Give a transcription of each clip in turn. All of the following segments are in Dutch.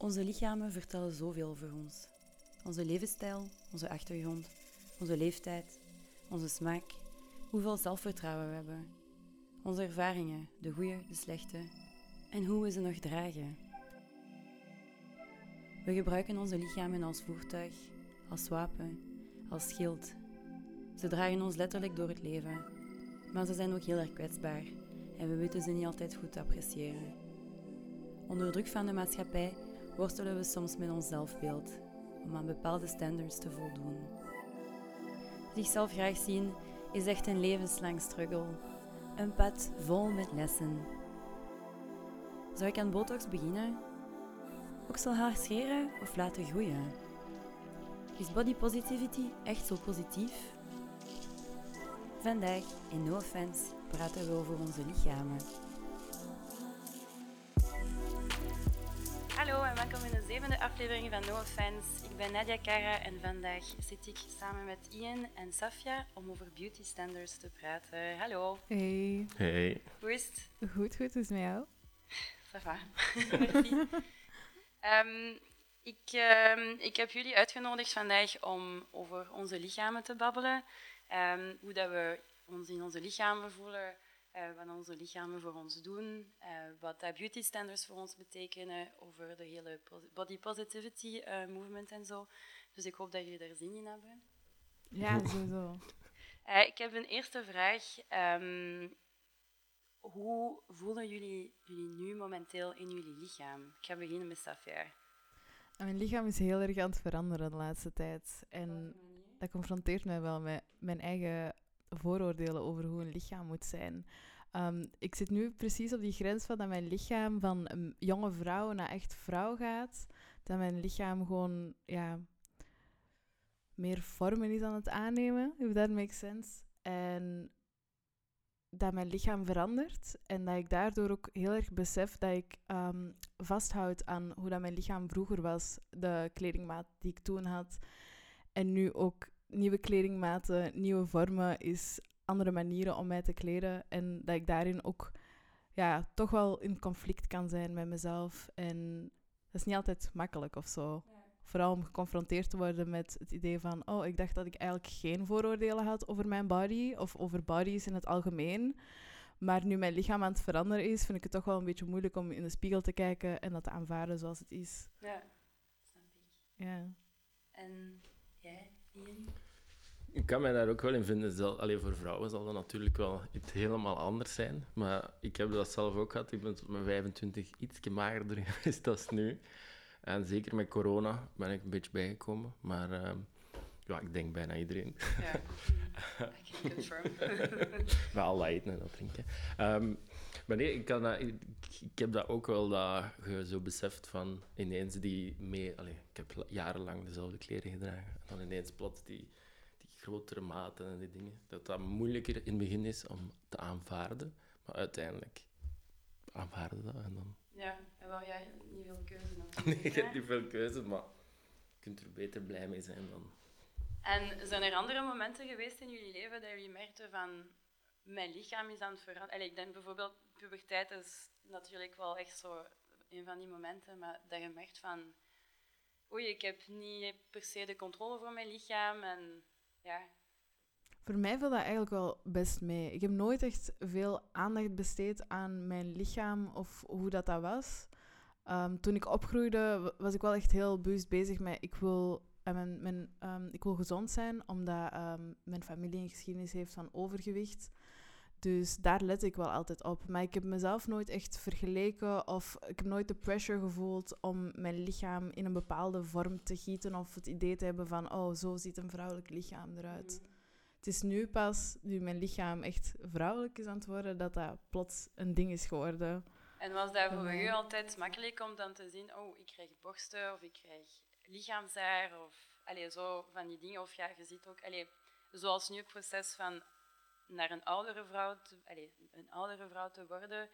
Onze lichamen vertellen zoveel voor ons. Onze levensstijl, onze achtergrond, onze leeftijd, onze smaak, hoeveel zelfvertrouwen we hebben. Onze ervaringen, de goede, de slechte, en hoe we ze nog dragen. We gebruiken onze lichamen als voertuig, als wapen, als schild. Ze dragen ons letterlijk door het leven, maar ze zijn ook heel erg kwetsbaar en we weten ze niet altijd goed te appreciëren. Onder druk van de maatschappij worstelen we soms met ons zelfbeeld om aan bepaalde standards te voldoen. Zichzelf graag zien is echt een levenslang struggle, een pad vol met lessen. Zou ik aan botox beginnen? Oksel haar scheren of laten groeien? Is body positivity echt zo positief? Vandaag in No Offense praten we over onze lichamen. Welkom in de zevende aflevering van No Offense. Ik ben Nadia Kara en vandaag zit ik samen met Ian en Safia om over beauty standards te praten. Hallo. Hey. Hey. Hoe is het? Goed, goed. Hoe is het met jou? Ça va. Merci. Ehm, ik, ehm, ik heb jullie uitgenodigd vandaag om over onze lichamen te babbelen. Ehm, hoe dat we ons in onze lichamen voelen, eh, wat onze lichamen voor ons doen, eh, wat dat beauty standards voor ons betekenen, over de hele body positivity eh, movement en zo. Dus ik hoop dat jullie daar zin in hebben. Ja, sowieso. Eh, ik heb een eerste vraag. Ehm, hoe voelen jullie jullie nu momenteel in jullie lichaam? Ik ga beginnen met Safia. En Mijn lichaam is heel erg aan het veranderen de laatste tijd. En dat confronteert mij wel met mijn eigen vooroordelen over hoe een lichaam moet zijn. Ehm, ik zit nu precies op die grens van dat mijn lichaam van een jonge vrouw naar echt vrouw gaat. Dat mijn lichaam gewoon ja, meer vormen is aan het aannemen, if that makes sense. En dat mijn lichaam verandert en dat ik daardoor ook heel erg besef dat ik ehm, vasthoud aan hoe dat mijn lichaam vroeger was, de kledingmaat die ik toen had. En nu ook nieuwe kledingmaten, nieuwe vormen, is andere manieren om mij te kleden. En dat ik daarin ook ja, toch wel in conflict kan zijn met mezelf. En dat is niet altijd makkelijk of zo. Vooral om geconfronteerd te worden met het idee van... Oh, ik dacht dat ik eigenlijk geen vooroordelen had over mijn body. Of over bodies in het algemeen. Maar nu mijn lichaam aan het veranderen is, vind ik het toch wel een beetje moeilijk om in de spiegel te kijken en dat te aanvaarden zoals het is. Ja, snap ik. Ja. En jij? Ik kan mij daar ook wel in vinden. Zal, allee, voor vrouwen zal dat natuurlijk wel iets helemaal anders zijn. Maar ik heb dat zelf ook gehad. Ik ben tot mijn 25 iets magerder geweest dan nu. En zeker met corona ben ik een beetje bijgekomen. Maar ehm, ja, ik denk bijna iedereen. Ja, I can confirm. Wel dat eten en dat drinken. Ehm, maar nee, ik, kan dat, ik, ik heb dat ook wel dat je zo beseft van ineens die mee... Allee, ik heb la- jarenlang dezelfde kleren gedragen. En dan ineens plots die, die grotere maten en die dingen. Dat dat moeilijker in het begin is om te aanvaarden. Maar uiteindelijk aanvaarden dat en dan... ja, en wel jij niet veel keuze nog. Nee, je hebt niet veel keuze, maar je kunt er beter blij mee zijn dan... En zijn er andere momenten geweest in jullie leven dat jullie merkten van mijn lichaam is aan het veranderen? Ik denk bijvoorbeeld puberteit is natuurlijk wel echt zo een van die momenten, maar dat je merkt van oei, ik heb niet per se de controle over mijn lichaam en ja, Voor mij viel dat eigenlijk wel best mee. Ik heb nooit echt veel aandacht besteed aan mijn lichaam of hoe dat, dat was. Ehm, toen ik opgroeide, wa- was ik wel echt heel bewust bezig met ik wil, eh, mijn, mijn, ehm, ik wil gezond zijn, omdat ehm, mijn familie een geschiedenis heeft van overgewicht. Dus daar let ik wel altijd op. Maar ik heb mezelf nooit echt vergeleken of ik heb nooit de pressure gevoeld om mijn lichaam in een bepaalde vorm te gieten of het idee te hebben van, oh, zo ziet een vrouwelijk lichaam eruit. Het is nu pas, nu mijn lichaam echt vrouwelijk is aan het worden, dat dat plots een ding is geworden. En was dat voor u altijd makkelijk om dan te zien, oh, ik krijg borsten of ik krijg lichaamshaar of allee, zo van die dingen. Of ja, je ziet ook, allee, zoals nu het proces van naar een oudere vrouw te, allee, een oudere vrouw te worden.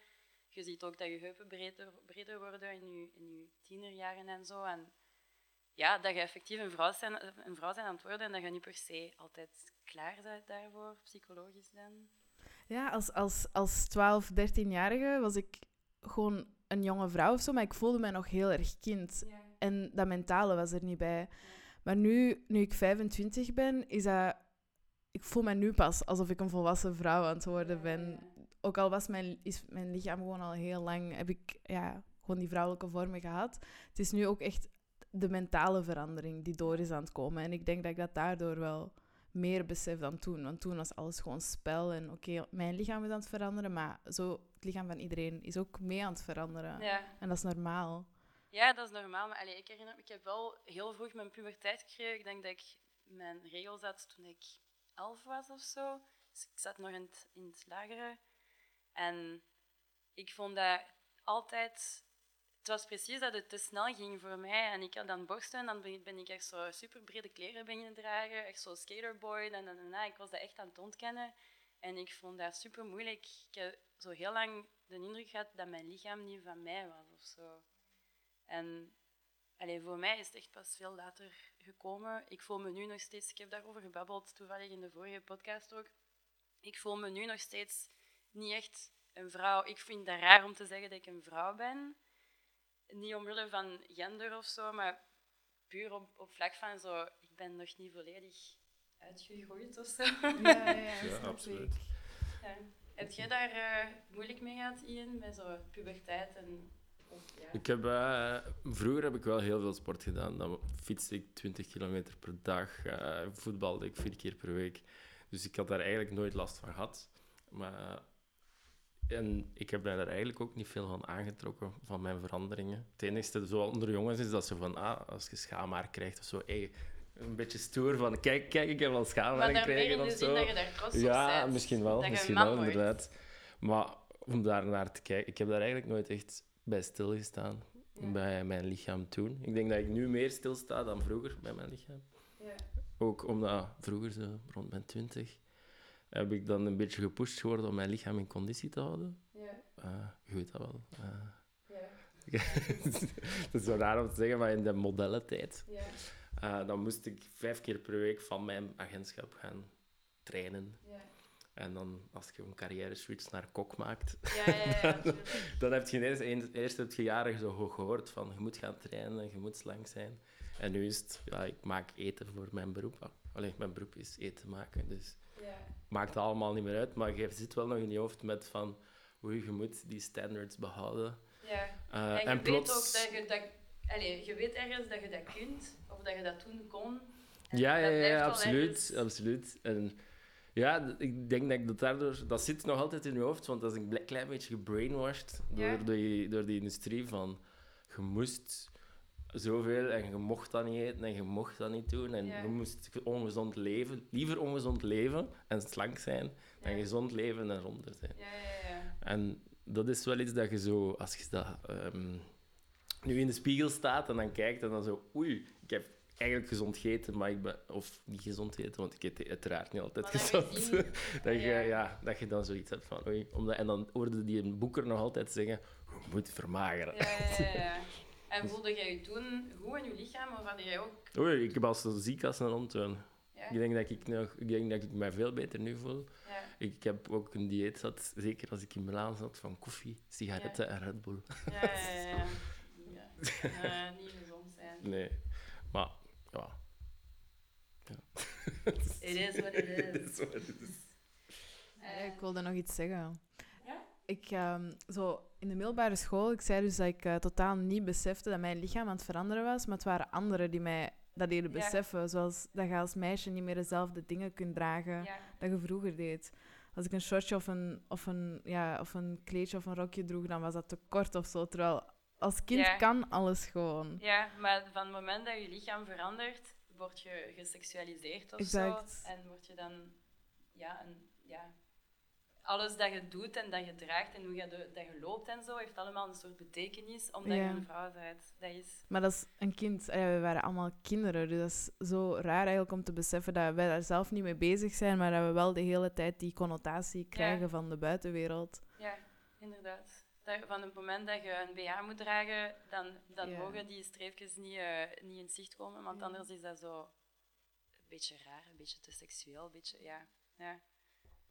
Je ziet ook dat je heupen breder, breder worden in je, in je tienerjaren en zo. En ja, dat je effectief een vrouw, zijn, een vrouw zijn aan het worden en dat je niet per se altijd klaar bent daarvoor, psychologisch dan. Ja, als, als, als 12, 13-jarige was ik gewoon een jonge vrouw of zo, maar ik voelde mij nog heel erg kind. En dat mentale was er niet bij. Maar nu, nu ik 25 ben, is dat... Ik voel me nu pas alsof ik een volwassen vrouw aan het worden ben. Ook al was mijn, is mijn lichaam gewoon al heel lang... Heb ik ja, gewoon die vrouwelijke vormen gehad. Het is nu ook echt de mentale verandering die door is aan het komen. En ik denk dat ik dat daardoor wel meer besef dan toen. Want toen was alles gewoon spel. En oké, mijn lichaam is aan het veranderen, maar zo, het lichaam van iedereen is ook mee aan het veranderen. Ja. En dat is normaal. Ja, dat is normaal. Maar allee, ik herinner me, ik heb wel heel vroeg mijn puberteit gekregen. Ik denk dat ik mijn regels had toen ik elf was of zo. Dus ik zat nog in het, in het lagere. En ik vond dat altijd... Het was precies dat het te snel ging voor mij. En ik had dan borsten en dan ben ik echt zo super brede kleren beginnen dragen. Echt zo skaterboy. En. Ik was dat echt aan het ontkennen. En ik vond dat super moeilijk. Ik heb zo heel lang de indruk gehad dat mijn lichaam niet van mij was of zo. En allee, voor mij is het echt pas veel later gekomen. Ik voel me nu nog steeds, ik heb daarover gebabbeld toevallig in de vorige podcast ook. Ik voel me nu nog steeds niet echt een vrouw. Ik vind het raar om te zeggen dat ik een vrouw ben. Niet omwille van gender of zo, maar puur op, op vlak van zo, ik ben nog niet volledig uitgegroeid of zo. Ja, ja, absoluut. Ja. Heb jij daar eh, moeilijk mee gehad, Ian, bij zo puberteit en... Ja. Ik heb, eh, vroeger heb ik wel heel veel sport gedaan. Dan fietste ik 20 kilometer per dag. eh voetbalde ik vier keer per week. Dus ik had daar eigenlijk nooit last van gehad. Maar, en ik heb daar eigenlijk ook niet veel van aangetrokken, van mijn veranderingen. Het enige zo onder jongens is dat ze van, ah, als je schaamhaar krijgt of zo, hey, een beetje stoer van, kijk, kijk, ik heb al schaamhaar gekregen of zin zo. dat je daar trots op Ja, bent. misschien wel. Misschien wel, wordt. inderdaad. Maar om daar naar te kijken, ik heb daar eigenlijk nooit echt bij stilgestaan. Ja. Bij mijn lichaam toen. Ik denk dat ik nu meer stilsta dan vroeger bij mijn lichaam. Ja. Ook omdat vroeger, zo rond mijn twintig, heb ik dan een beetje gepusht geworden om mijn lichaam in conditie te houden. Ja. Eh, je weet dat wel. Eh, Ja. het is zo raar om te zeggen, maar in de modellentijd, Ja. eh, dan moest ik vijf keer per week van mijn agentschap gaan trainen. Ja. En dan, als je een carrière switch naar kok maakt, Ja, ja, ja, absoluut. dan heb je ineens, eens- eerst heb je jaren zo ge- gehoord van je moet gaan trainen en je moet slank zijn. En nu is het, ja, ik maak eten voor mijn beroep. Ah, Allee, mijn beroep is eten maken, dus Ja. maakt het allemaal niet meer uit. Maar je zit wel nog in je hoofd met van, oei, je moet die standards behouden. Ja. Eh, En je en weet plots... ook dat je dat... Allee, je weet ergens dat je dat kunt, of dat je dat toen kon. En Ja, ja, ja, absoluut, ergens- absoluut. En ja, ik denk dat ik dat daardoor... Dat zit nog altijd in je hoofd, want dat is een klein beetje gebrainwashed door, Ja. die, door die industrie van... Je moest zoveel en je mocht dat niet eten en je mocht dat niet doen. En Ja. je moest ongezond leven. Liever ongezond leven en slank zijn, dan Ja. gezond leven en ronder zijn. Ja, ja, ja. En dat is wel iets dat je zo, als je dat ehm, nu in de spiegel staat en dan kijkt en dan zo, oei, ik heb eigenlijk gezond gegeten, maar ik ben, of niet gezond gegeten, want ik eet uiteraard niet altijd gezond. dat, je, Ja. ja. dat je dan zoiets hebt van, oei, omdat, en dan hoorde die een boeker nog altijd zeggen, je moet vermageren. Ja. En voelde jij je toen goed in je lichaam, of had jij ook... Oei, ik heb al zo ziek als een. Ja? Ik denk dat ik, nog, ik denk dat ik mij veel beter nu voel. Ja. Ik heb ook een dieet gehad, zeker als ik in Milaan zat, van koffie, sigaretten en Red Bull. Ja, ja, ja. ja. ja. Niet gezond zijn. Nee, maar ja. ja. It is what it Het is. is wat het is. Ja, ik wilde nog iets zeggen. Ja? Ik, ehm, zo, in de middelbare school, ik zei dus dat ik eh, totaal niet besefte dat mijn lichaam aan het veranderen was, maar het waren anderen die mij dat deden Ja. beseffen. Zoals dat je als meisje niet meer dezelfde dingen kunt dragen Ja. dat je vroeger deed. Als ik een shortje of een, of, een, ja, of een kleedje of een rokje droeg, dan was dat te kort of zo. Terwijl als kind Ja. kan alles gewoon. ja, maar van het moment dat je lichaam verandert, word je geseksualiseerd of Exact. zo. En word je dan... Ja, een, ja, alles dat je doet en dat je draagt en hoe je, de- dat je loopt en zo, heeft allemaal een soort betekenis, omdat Ja. je een vrouw bent. Dat is... Maar dat is een kind. Ah ja, we waren allemaal kinderen. Dus dat is zo raar eigenlijk om te beseffen dat wij daar zelf niet mee bezig zijn, maar dat we wel de hele tijd die connotatie krijgen van de buitenwereld. Ja, inderdaad. Dat, van het moment dat je een BH moet dragen, dan, dan Ja. mogen die streepjes niet, eh, niet in zicht komen, want Ja. anders is dat zo een beetje raar, een beetje te seksueel, een beetje, ja. ja.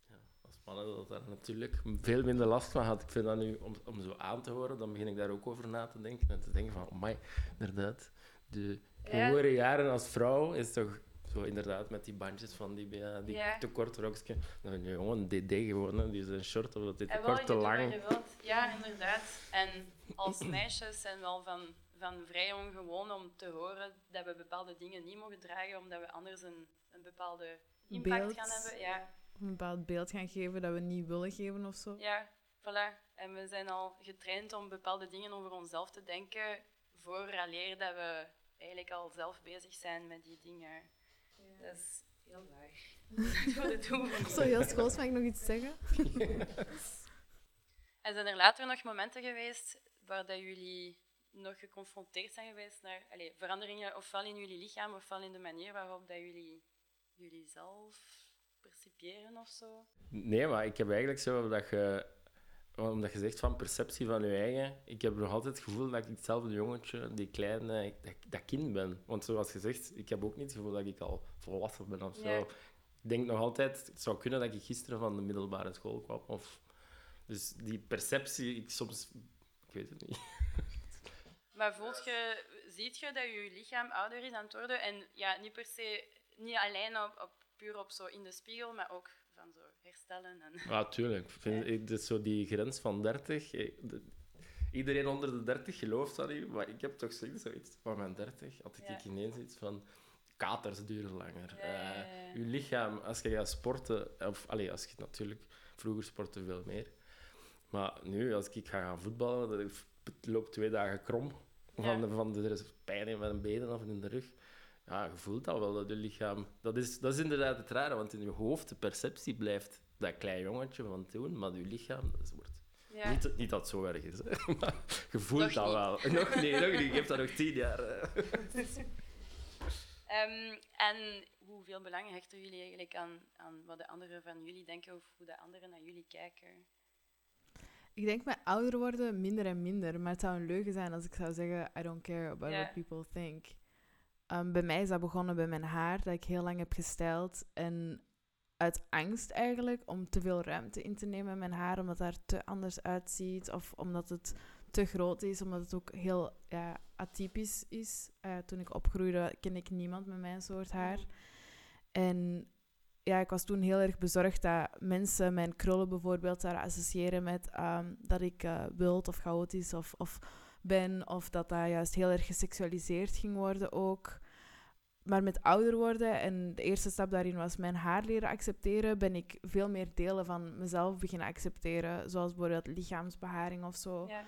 Ja, als mannen dat daar natuurlijk veel minder last van had. Ik vind dat nu, om, om zo aan te horen, dan begin ik daar ook over na te denken. En te denken van, amai, inderdaad, de Ja. jongere jaren als vrouw is toch zo inderdaad met die bandjes van die, BH, die Ja. te kort rokje. Dan ben je gewoon een DD gewoon, hè. die is een short of dat dit te wel, kort, te lang. je wilt. Ja, inderdaad. En als meisjes zijn we al van, van vrij ongewoon om te horen dat we bepaalde dingen niet mogen dragen, omdat we anders een, een bepaalde impact Beeld. gaan hebben. Ja, Een bepaald beeld gaan geven dat we niet willen geven of zo. ja, voilà. En we zijn al getraind om bepaalde dingen over onszelf te denken, vooraleer dat we eigenlijk al zelf bezig zijn met die dingen. Dat is heel waar. Voor de toekomst. Zo, heel schools, mag ik nog iets zeggen? En zijn er later nog momenten geweest waar dat jullie nog geconfronteerd zijn geweest naar allez, veranderingen, ofwel in jullie lichaam, ofwel in de manier waarop dat jullie jullie zelf percipiëren of zo? Nee, maar ik heb eigenlijk zo dat je, omdat je zegt van perceptie van je eigen, ik heb nog altijd het gevoel dat ik hetzelfde jongetje, die kleine, dat, dat kind ben. Want zoals gezegd, ik heb ook niet het gevoel dat ik al volwassen ben of zo. Ja. Ik denk nog altijd, het zou kunnen dat ik gisteren van de middelbare school kwam. Of, dus die perceptie, ik soms, ik weet het niet. Maar voelt je, ziet je dat je lichaam ouder is aan het worden? En ja, niet per se, niet alleen op, op, puur op zo in de spiegel, maar ook van zo herstellen. En... Ja, tuurlijk. Vind, ik, dus zo die grens van 30. eh, de- iedereen onder de 30 gelooft dat niet, maar ik heb toch zoiets, zoiets van mijn 30 had ik Ja. ineens iets van katers duren langer. Ja, ja, ja, Eh, je lichaam, als je gaat sporten, of allee, als je natuurlijk vroeger sportte veel meer. Maar nu, als ik ga gaan voetballen, dat ik- het loopt twee dagen krom. Van, de, van de, er is pijn in mijn benen of in de rug. Ja, je voelt dat wel, dat je lichaam... Dat is, dat is inderdaad het rare, want in je hoofd, de perceptie blijft dat klein jongetje van toen, maar je lichaam, dat is, wordt... Ja. Niet, niet dat het zo erg is, hè. maar je voelt Nog dat niet. wel. Nog niet, nog niet. Je hebt dat nog tien jaar. Ehm, en hoeveel belang hechten jullie eigenlijk aan, aan wat de anderen van jullie denken of hoe de anderen naar jullie kijken? Ik denk met ouder worden minder en minder. Maar het zou een leugen zijn als ik zou zeggen: I don't care about what people think. Ehm, bij mij is dat begonnen bij mijn haar, dat ik heel lang heb gestyled. En uit angst eigenlijk om te veel ruimte in te nemen in mijn haar, omdat het er te anders uitziet. Of omdat het te groot is, omdat het ook heel ja, atypisch is. Eh, toen ik opgroeide, kende ik niemand met mijn soort haar. En ja, ik was toen heel erg bezorgd dat mensen mijn krullen bijvoorbeeld zouden associëren met ehm, dat ik eh, wild of chaotisch of, of ben, of dat dat juist heel erg geseksualiseerd ging worden ook. Maar met ouder worden en de eerste stap daarin was mijn haar leren accepteren, ben ik veel meer delen van mezelf beginnen accepteren, zoals bijvoorbeeld lichaamsbeharing of zo Ja.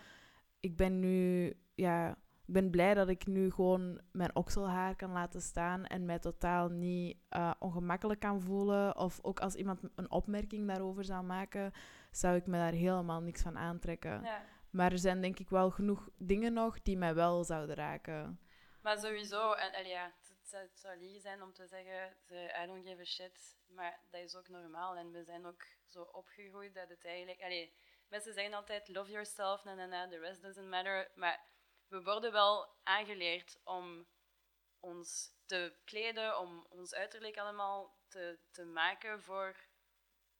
ik ben nu, ja, ik ben blij dat ik nu gewoon mijn okselhaar kan laten staan en mij totaal niet eh, ongemakkelijk kan voelen. Of ook als iemand een opmerking daarover zou maken, zou ik me daar helemaal niks van aantrekken. Ja. Maar er zijn denk ik wel genoeg dingen nog die mij wel zouden raken. Maar sowieso, en, ja, het zou liegen zijn om te zeggen, ze, I don't give a shit, maar dat is ook normaal. En we zijn ook zo opgegroeid dat het eigenlijk... Allee, mensen zeggen altijd, love yourself, na, na, na, the rest doesn't matter. Maar we worden wel aangeleerd om ons te kleden, om ons uiterlijk allemaal te, te maken voor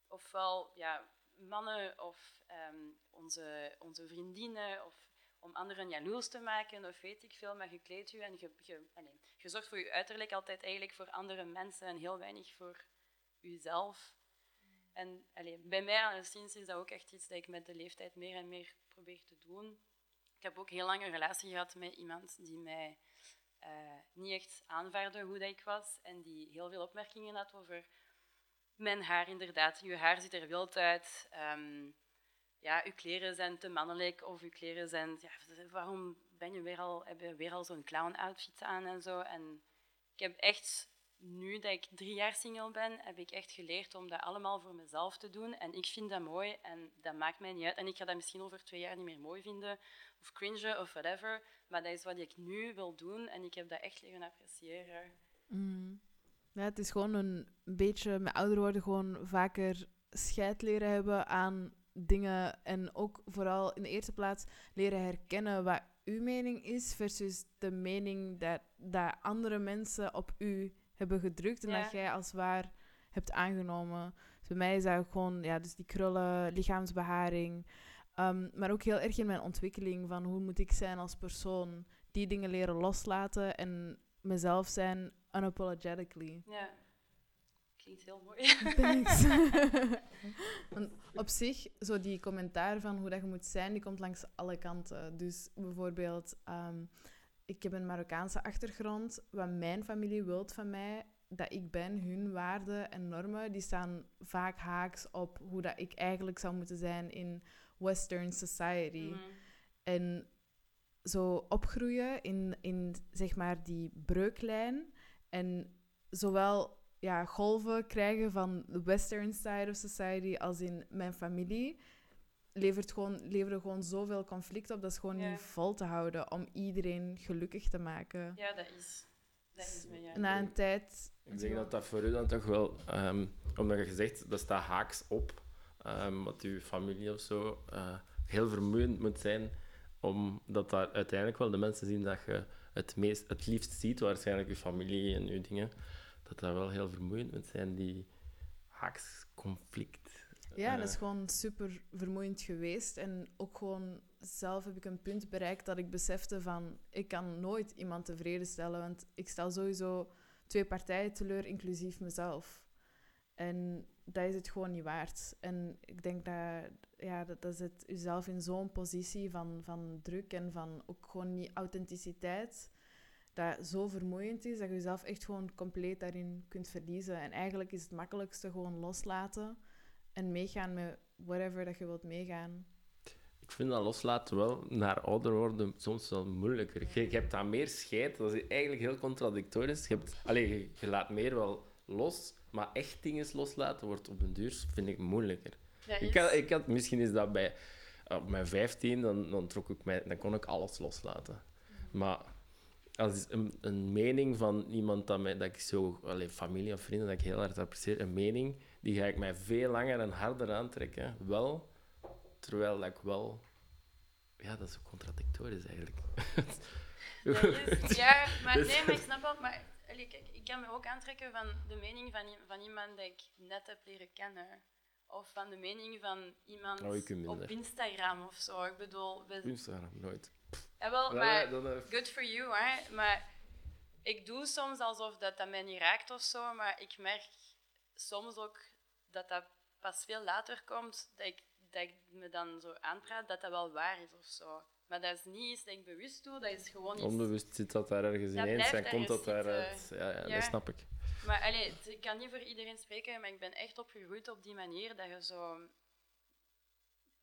ofwel ja, mannen of ehm, onze, onze vriendinnen of om anderen jaloers te maken of weet ik veel, maar je kleedt je en je, zorgt voor je uiterlijk altijd eigenlijk voor andere mensen en heel weinig voor jezelf. En allee, bij mij alleszins is dat ook echt iets dat ik met de leeftijd meer en meer probeer te doen. Ik heb ook heel lang een relatie gehad met iemand die mij eh, niet echt aanvaarde hoe dat ik was en die heel veel opmerkingen had over mijn haar inderdaad. Je haar ziet er wild uit. ehm, ja, uw kleren zijn te mannelijk of uw kleren zijn... Ja, waarom ben je weer al, heb je weer al zo'n clown-outfit aan en zo? En ik heb echt, nu dat ik drie jaar single ben, heb ik echt geleerd om dat allemaal voor mezelf te doen. En ik vind dat mooi en dat maakt mij niet uit. En ik ga dat misschien over twee jaar niet meer mooi vinden of cringen of whatever. Maar dat is wat ik nu wil doen en ik heb dat echt leren appreciëren. Mm. Ja, het is gewoon een beetje met ouder worden gewoon vaker scheid leren hebben aan dingen. En ook vooral in de eerste plaats leren herkennen wat uw mening is versus de mening dat, dat andere mensen op u hebben gedrukt en Ja. dat jij als waar hebt aangenomen. Dus bij mij is dat gewoon, ja, dus die krullen, lichaamsbeharing. Ehm, maar ook heel erg in mijn ontwikkeling van hoe moet ik zijn als persoon. Die dingen leren loslaten en mezelf zijn unapologetically. Ja. Klinkt heel mooi. Thanks. Want op zich, zo die commentaar van hoe dat je moet zijn, die komt langs alle kanten. Dus bijvoorbeeld, ehm, ik heb een Marokkaanse achtergrond. Wat mijn familie wilt van mij, dat ik ben, hun waarden en normen, die staan vaak haaks op hoe dat ik eigenlijk zou moeten zijn in Western society. Mhm. En zo opgroeien in, in zeg maar die breuklijn. En zowel ja, golven krijgen van de western side of society als in mijn familie. Levert gewoon, leveren gewoon zoveel conflict op. Dat is gewoon Ja. niet vol te houden om iedereen gelukkig te maken. Ja, dat is. Dat is me, ja. Na een tijd... Ik denk dat dat voor u dan toch wel, ehm, omdat je zegt dat staat haaks op, ehm, wat uw familie of zo eh, heel vermoeiend moet zijn, omdat daar uiteindelijk wel de mensen zien dat je het, meest, het liefst ziet, waarschijnlijk je familie en je dingen, dat dat wel heel vermoeiend moet zijn, die haaksconflict. Ja, dat Eh, is gewoon super vermoeiend geweest. En ook gewoon zelf heb ik een punt bereikt dat ik besefte van... Ik kan nooit iemand tevreden stellen, want ik stel sowieso twee partijen teleur, inclusief mezelf. En dat is het gewoon niet waard. En ik denk dat, ja, dat, dat zet jezelf in zo'n positie van, van druk en van ook gewoon niet authenticiteit. Dat zo vermoeiend is dat je jezelf echt gewoon compleet daarin kunt verliezen. En eigenlijk is het makkelijkste gewoon loslaten en meegaan met whatever dat je wilt meegaan. Ik vind dat loslaten wel naar ouder worden soms wel moeilijker. Je, je hebt daar meer scheid, dat is eigenlijk heel contradictorisch. Je, hebt, allee, je, je laat meer wel los, maar echt dingen loslaten wordt op den duur, vind ik moeilijker. Ik had, ik had, misschien is dat bij op mijn 15, dan, dan, trok ik mij, dan kon ik alles loslaten. Maar als een, een mening van iemand dat, mij, dat ik zo, allee, familie of vrienden, dat ik heel hard apprecieer, een mening, die ga ik mij veel langer en harder aantrekken. Wel, terwijl dat ik wel... Ja, dat is ook contradictorisch eigenlijk. Is- ja, maar Dus- nee, maar ik snap wel. Maar kijk, ik kan me ook aantrekken van de mening van, van iemand die ik net heb leren kennen. Of van de mening van iemand Oh, minder. op Instagram of zo. Ik bedoel, we, Instagram, nooit. Ja, maar dan, eh, good for you, hè. Maar ik doe soms alsof dat, dat mij niet raakt of zo. Maar ik merk soms ook dat dat pas veel later komt. Dat ik, dat ik me dan zo aanpraat dat dat wel waar is of zo. Maar dat is niet iets dat ik bewust doe. Dat is gewoon iets... Onbewust zit dat daar ergens Dat ineens en komt dat daaruit. ja, Ja. dat snap ik. Maar ik kan niet voor iedereen spreken, maar ik ben echt opgegroeid op die manier dat je zo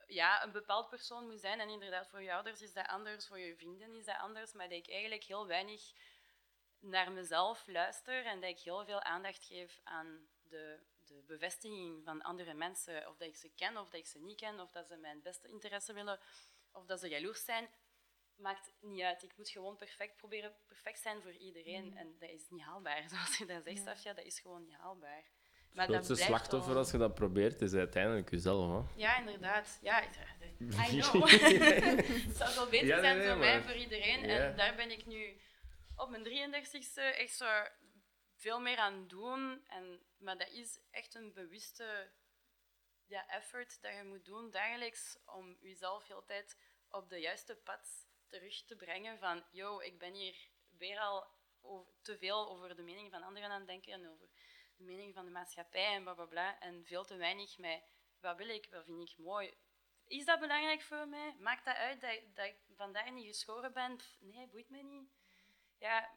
ja, een bepaald persoon moet zijn. En inderdaad, voor je ouders is dat anders, voor je vrienden is dat anders. Maar dat ik eigenlijk heel weinig naar mezelf luister en dat ik heel veel aandacht geef aan de, de bevestiging van andere mensen. Of dat ik ze ken, of dat ik ze niet ken, of dat ze mijn beste interesse willen, of dat ze jaloers zijn. Maakt niet uit. Ik moet gewoon perfect proberen perfect zijn voor iedereen. En dat is niet haalbaar. Zoals je dat zegt, Ja. Safia, dat is gewoon niet haalbaar. Het Maar grootste blijft slachtoffer wel- als je dat probeert, is uiteindelijk jezelf. Hè? Ja, inderdaad. Ja, ik- I know. het zou wel beter Ja, zijn nee, voor maar- mij en voor iedereen. Ja. En daar ben ik nu op mijn 33ste echt zo veel meer aan het doen. En, maar dat is echt een bewuste ja, effort dat je moet doen dagelijks om jezelf heel tijd op de juiste pad terug te brengen van yo, ik ben hier weer al over, te veel over de mening van anderen aan het denken en over de mening van de maatschappij en bla bla bla. En veel te weinig met wat wil ik, wat vind ik mooi. Is dat belangrijk voor mij? Maakt dat uit dat, dat ik vandaag niet geschoren ben? Pff, nee, boeit mij niet. Ja.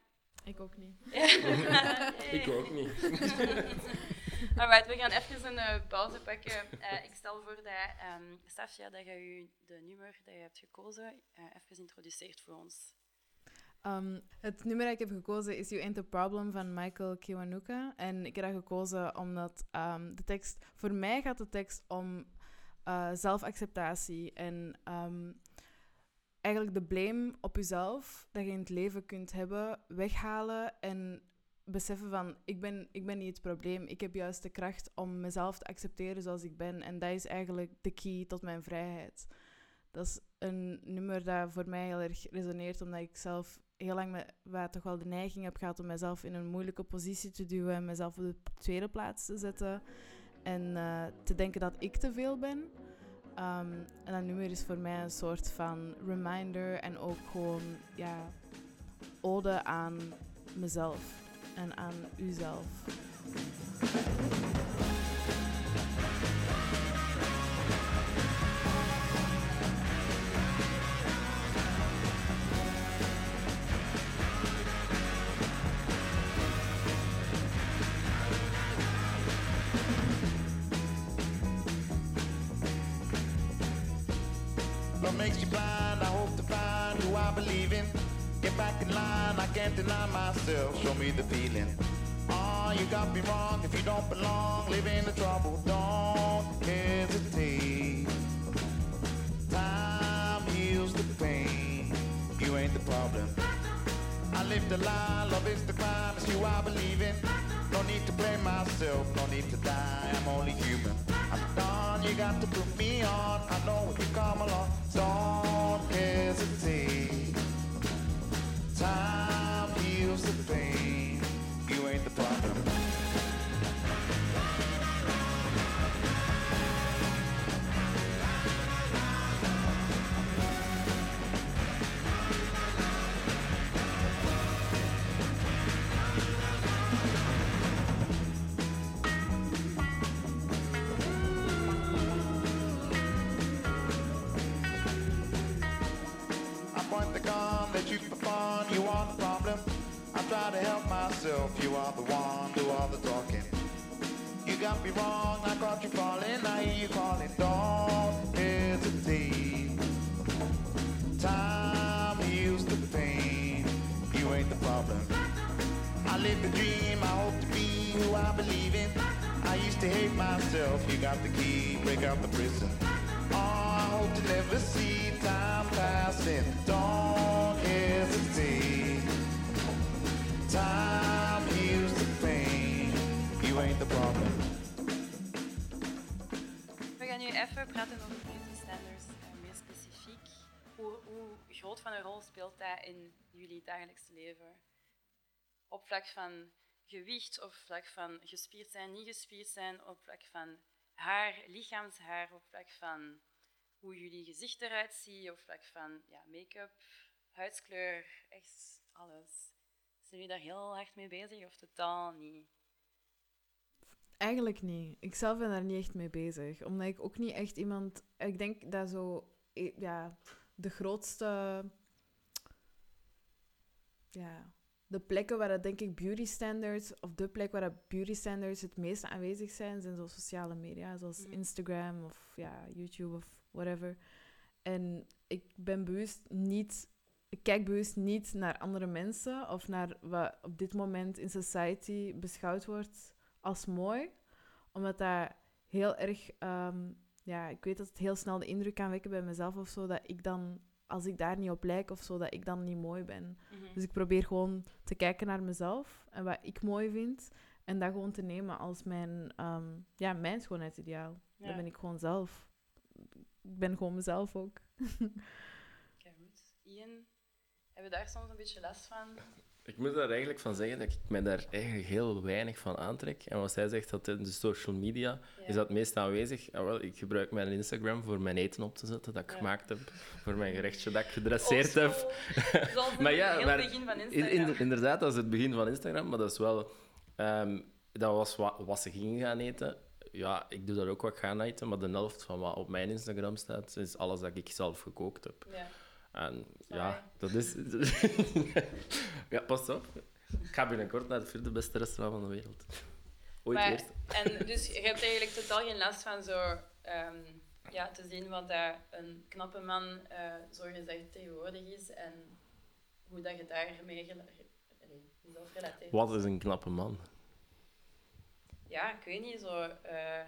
Ik ook niet. Ik ook niet. Alright, we gaan even een eh, pauze pakken. Eh, ik stel voor dat, ehm Safia, dat je je de nummer dat je hebt gekozen eh, even introduceert voor ons. Um, het nummer dat ik heb gekozen is You Ain't a Problem van Michael Kiwanuka. En ik heb dat gekozen omdat um, de tekst... Voor mij gaat de tekst om zelfacceptatie en um, eigenlijk de blame op jezelf dat je in het leven kunt hebben, weghalen en beseffen van ik ben, ik ben niet het probleem. Ik heb juist de kracht om mezelf te accepteren zoals ik ben. En dat is eigenlijk de key tot mijn vrijheid. Dat is een nummer dat voor mij heel erg resoneert, omdat ik zelf heel lang waar toch wel de neiging heb gehad om mezelf in een moeilijke positie te duwen en mezelf op de tweede plaats te zetten. en eh, te denken dat ik te veel ben. Ehm, en dat nummer is voor mij een soort van reminder en ook gewoon ja, ode aan mezelf en aan uzelf. Myself. Show me the feeling. Oh, you got me wrong. If you don't belong, live in the trouble. Don't hesitate. Time heals the pain. You ain't the problem. I live the lie, love is the crime, it's you I believe in. No need to blame myself, no need to die, I'm only human. I'm done, you got to put me on. I know if you come along, Hoe, groot van een rol speelt dat in jullie dagelijkse leven? Op vlak van gewicht, op vlak van gespierd zijn, niet gespierd zijn, op vlak van haar, lichaamshaar, op vlak van hoe jullie gezicht eruit ziet, op vlak van ja, make-up, huidskleur, echt alles. Zijn jullie daar heel hard mee bezig of totaal niet? Eigenlijk niet. Ik zelf ben daar niet echt mee bezig. Omdat ik ook niet echt iemand... Ik denk dat zo... eh, Ja, de grootste... Ja, de plekken waar dat denk ik beauty standards... Of de plek waar dat beauty standards het meest aanwezig zijn... zijn zo sociale media, zoals Mhm. Instagram of ja, YouTube of whatever. En ik ben bewust niet... Ik kijk bewust niet naar andere mensen... Of naar wat op dit moment in society beschouwd wordt als mooi omdat dat heel erg... ehm, ja, ik weet dat het heel snel de indruk kan wekken bij mezelf of zo, dat ik dan, als ik daar niet op lijk of zo, dat ik dan niet mooi ben. Mhm. Dus ik probeer gewoon te kijken naar mezelf en wat ik mooi vind. En dat gewoon te nemen als mijn, ehm, ja, mijn schoonheidsideaal. Ja. Dat ben ik gewoon zelf. Ik ben gewoon mezelf ook. Oké, goed. Ian, hebben we daar soms een beetje last van? Ik moet daar eigenlijk van zeggen dat ik mij daar eigenlijk heel weinig van aantrek. En wat zij zegt, dat in de social media Ja. is dat meest aanwezig. Ah, wel, ik gebruik mijn Instagram voor mijn eten op te zetten dat ik Ja. gemaakt heb. Voor mijn gerechtje dat ik gedresseerd Oldschool. heb. Zoals Maar ja, het begin van In, Instagram. in- inderdaad, dat is het begin van Instagram, maar dat is wel... ehm, dat was wat, wat ze gingen gaan eten. Ja, ik doe dat ook wat gaan eten, maar de helft van wat op mijn Instagram staat, is alles dat ik zelf gekookt heb. Ja. En ja, dat is... ja, pas op. Ik ga binnenkort naar het vierde beste restaurant van de wereld. Ooit Maar- eerst. En dus je hebt eigenlijk totaal geen last van zo ehm, ja, te zien wat dat een knappe man eh zogezegd tegenwoordig is en hoe dat je daarmee gel- relateert. Wat is een knappe man? Ja, ik weet niet, zo eh,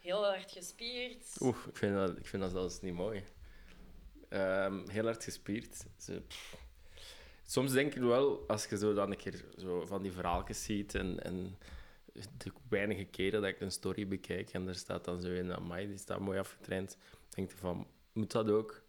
heel hard gespierd. Oeh, ik vind dat, ik vind dat zelfs niet mooi. Ehm, heel hard gespierd. Ze-. Soms denk ik wel, als je zo dan een keer zo van die verhaaltjes ziet en, en de weinige keren dat ik een story bekijk en er staat dan zo in, amai, die staat mooi afgetraind, denk ik van, moet dat ook?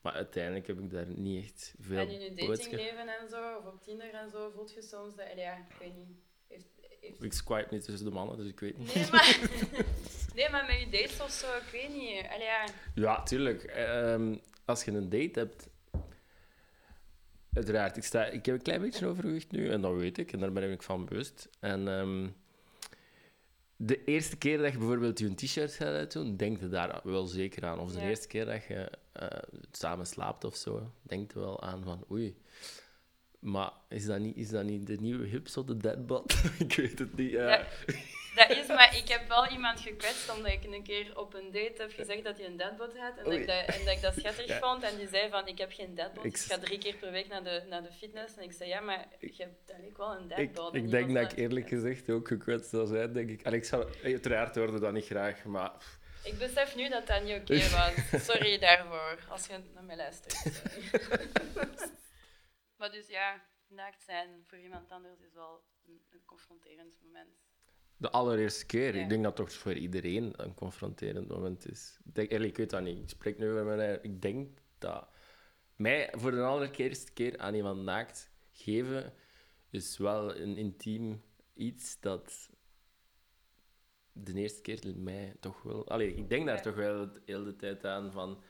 Maar uiteindelijk heb ik daar niet echt veel en in je datingleven en zo, of op Tinder en zo, voelt je soms dat, ja, ik weet niet, heeft, heeft- Ik swipe niet tussen de mannen, dus ik weet niet. Nee, maar, nee, maar met je dates of zo, ik weet niet. Allee, ja. Ja, tuurlijk. Ehm, als je een date hebt... Uiteraard, ik, sta, ik heb een klein beetje overgewicht nu, en dat weet ik, en daar ben ik van bewust. En ehm, de eerste keer dat je bijvoorbeeld je t-shirt gaat uitdoen, denk je daar wel zeker aan. Of de Ja. eerste keer dat je eh, samen slaapt of zo, denk je wel aan van oei. Maar is dat niet, is dat niet de nieuwe hip, zo de deadbot? ik weet het niet. Ja. Dat is, maar ik heb wel iemand gekwetst omdat ik een keer op een date heb gezegd dat hij een deadbot had. En, dat ik, dat, en dat ik dat schattig Ja. vond. En die zei van, ik heb geen deadbot. Ik Ik ga drie keer per week naar de, naar de fitness. En ik zei, ja, maar je hebt eigenlijk wel een Ik, deadbot. Ik die denk was dat ik eerlijk gezegd ook gekwetst zou zijn, denk ik. Ik zou, uiteraard hoorde dat niet graag, maar Ik besef nu dat dat niet oké was. Sorry daarvoor, als je naar mij luistert. Maar dus ja, naakt zijn voor iemand anders is wel een, een confronterend moment. De allereerste keer. Ja. Ik denk dat toch voor iedereen een confronterend moment is. Ik, denk, eigenlijk, ik weet dat niet. Ik spreek nu over mijn eigen- Ik denk dat mij voor de allereerste keer aan iemand naakt geven is wel een intiem iets dat de eerste keer mij toch wel... Allee, ik denk daar toch wel de hele tijd aan van...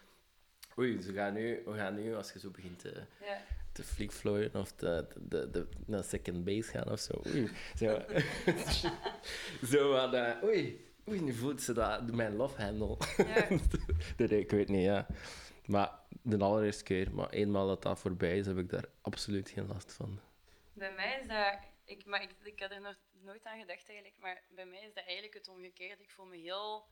Oei, ze gaan nu, we gaan nu, als je zo begint te, Ja. Te flickflooien of te, de, de, naar second base gaan of zo. Oei. Zo, zo eh, oei, oei, nu voelt ze dat, mijn love handle. Ja. nee, ik weet niet, ja. Maar de allereerste keer, maar eenmaal dat dat voorbij is, heb ik daar absoluut geen last van. Bij mij is dat... Ik, maar ik, ik had er nog nooit aan gedacht eigenlijk, maar bij mij is dat eigenlijk het omgekeerde. Ik voel me heel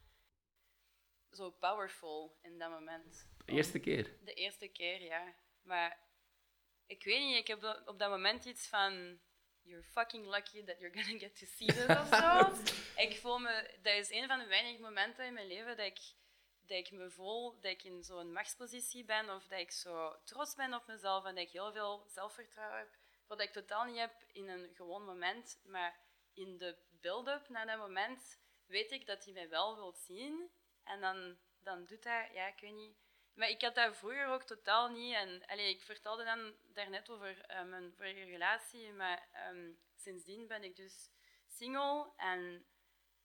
zo powerful in dat moment. De eerste keer. De eerste keer, ja. Maar ik weet niet, ik heb op- dat moment iets van... You're fucking lucky that you're gonna get to see this of zo. ik voel me... Dat is een van de weinige momenten in mijn leven dat ik, dat ik me voel dat ik in zo'n machtspositie ben of dat ik zo trots ben op mezelf en dat ik heel veel zelfvertrouwen heb. Wat ik totaal niet heb in een gewoon moment, maar in de build-up naar dat moment weet ik dat hij mij wel wilt zien. En dan, dan doet hij, ja, ik weet niet. Maar ik had dat vroeger ook totaal niet. En ik vertelde dan daarnet over eh, mijn vorige relatie, maar ehm, sindsdien ben ik dus single en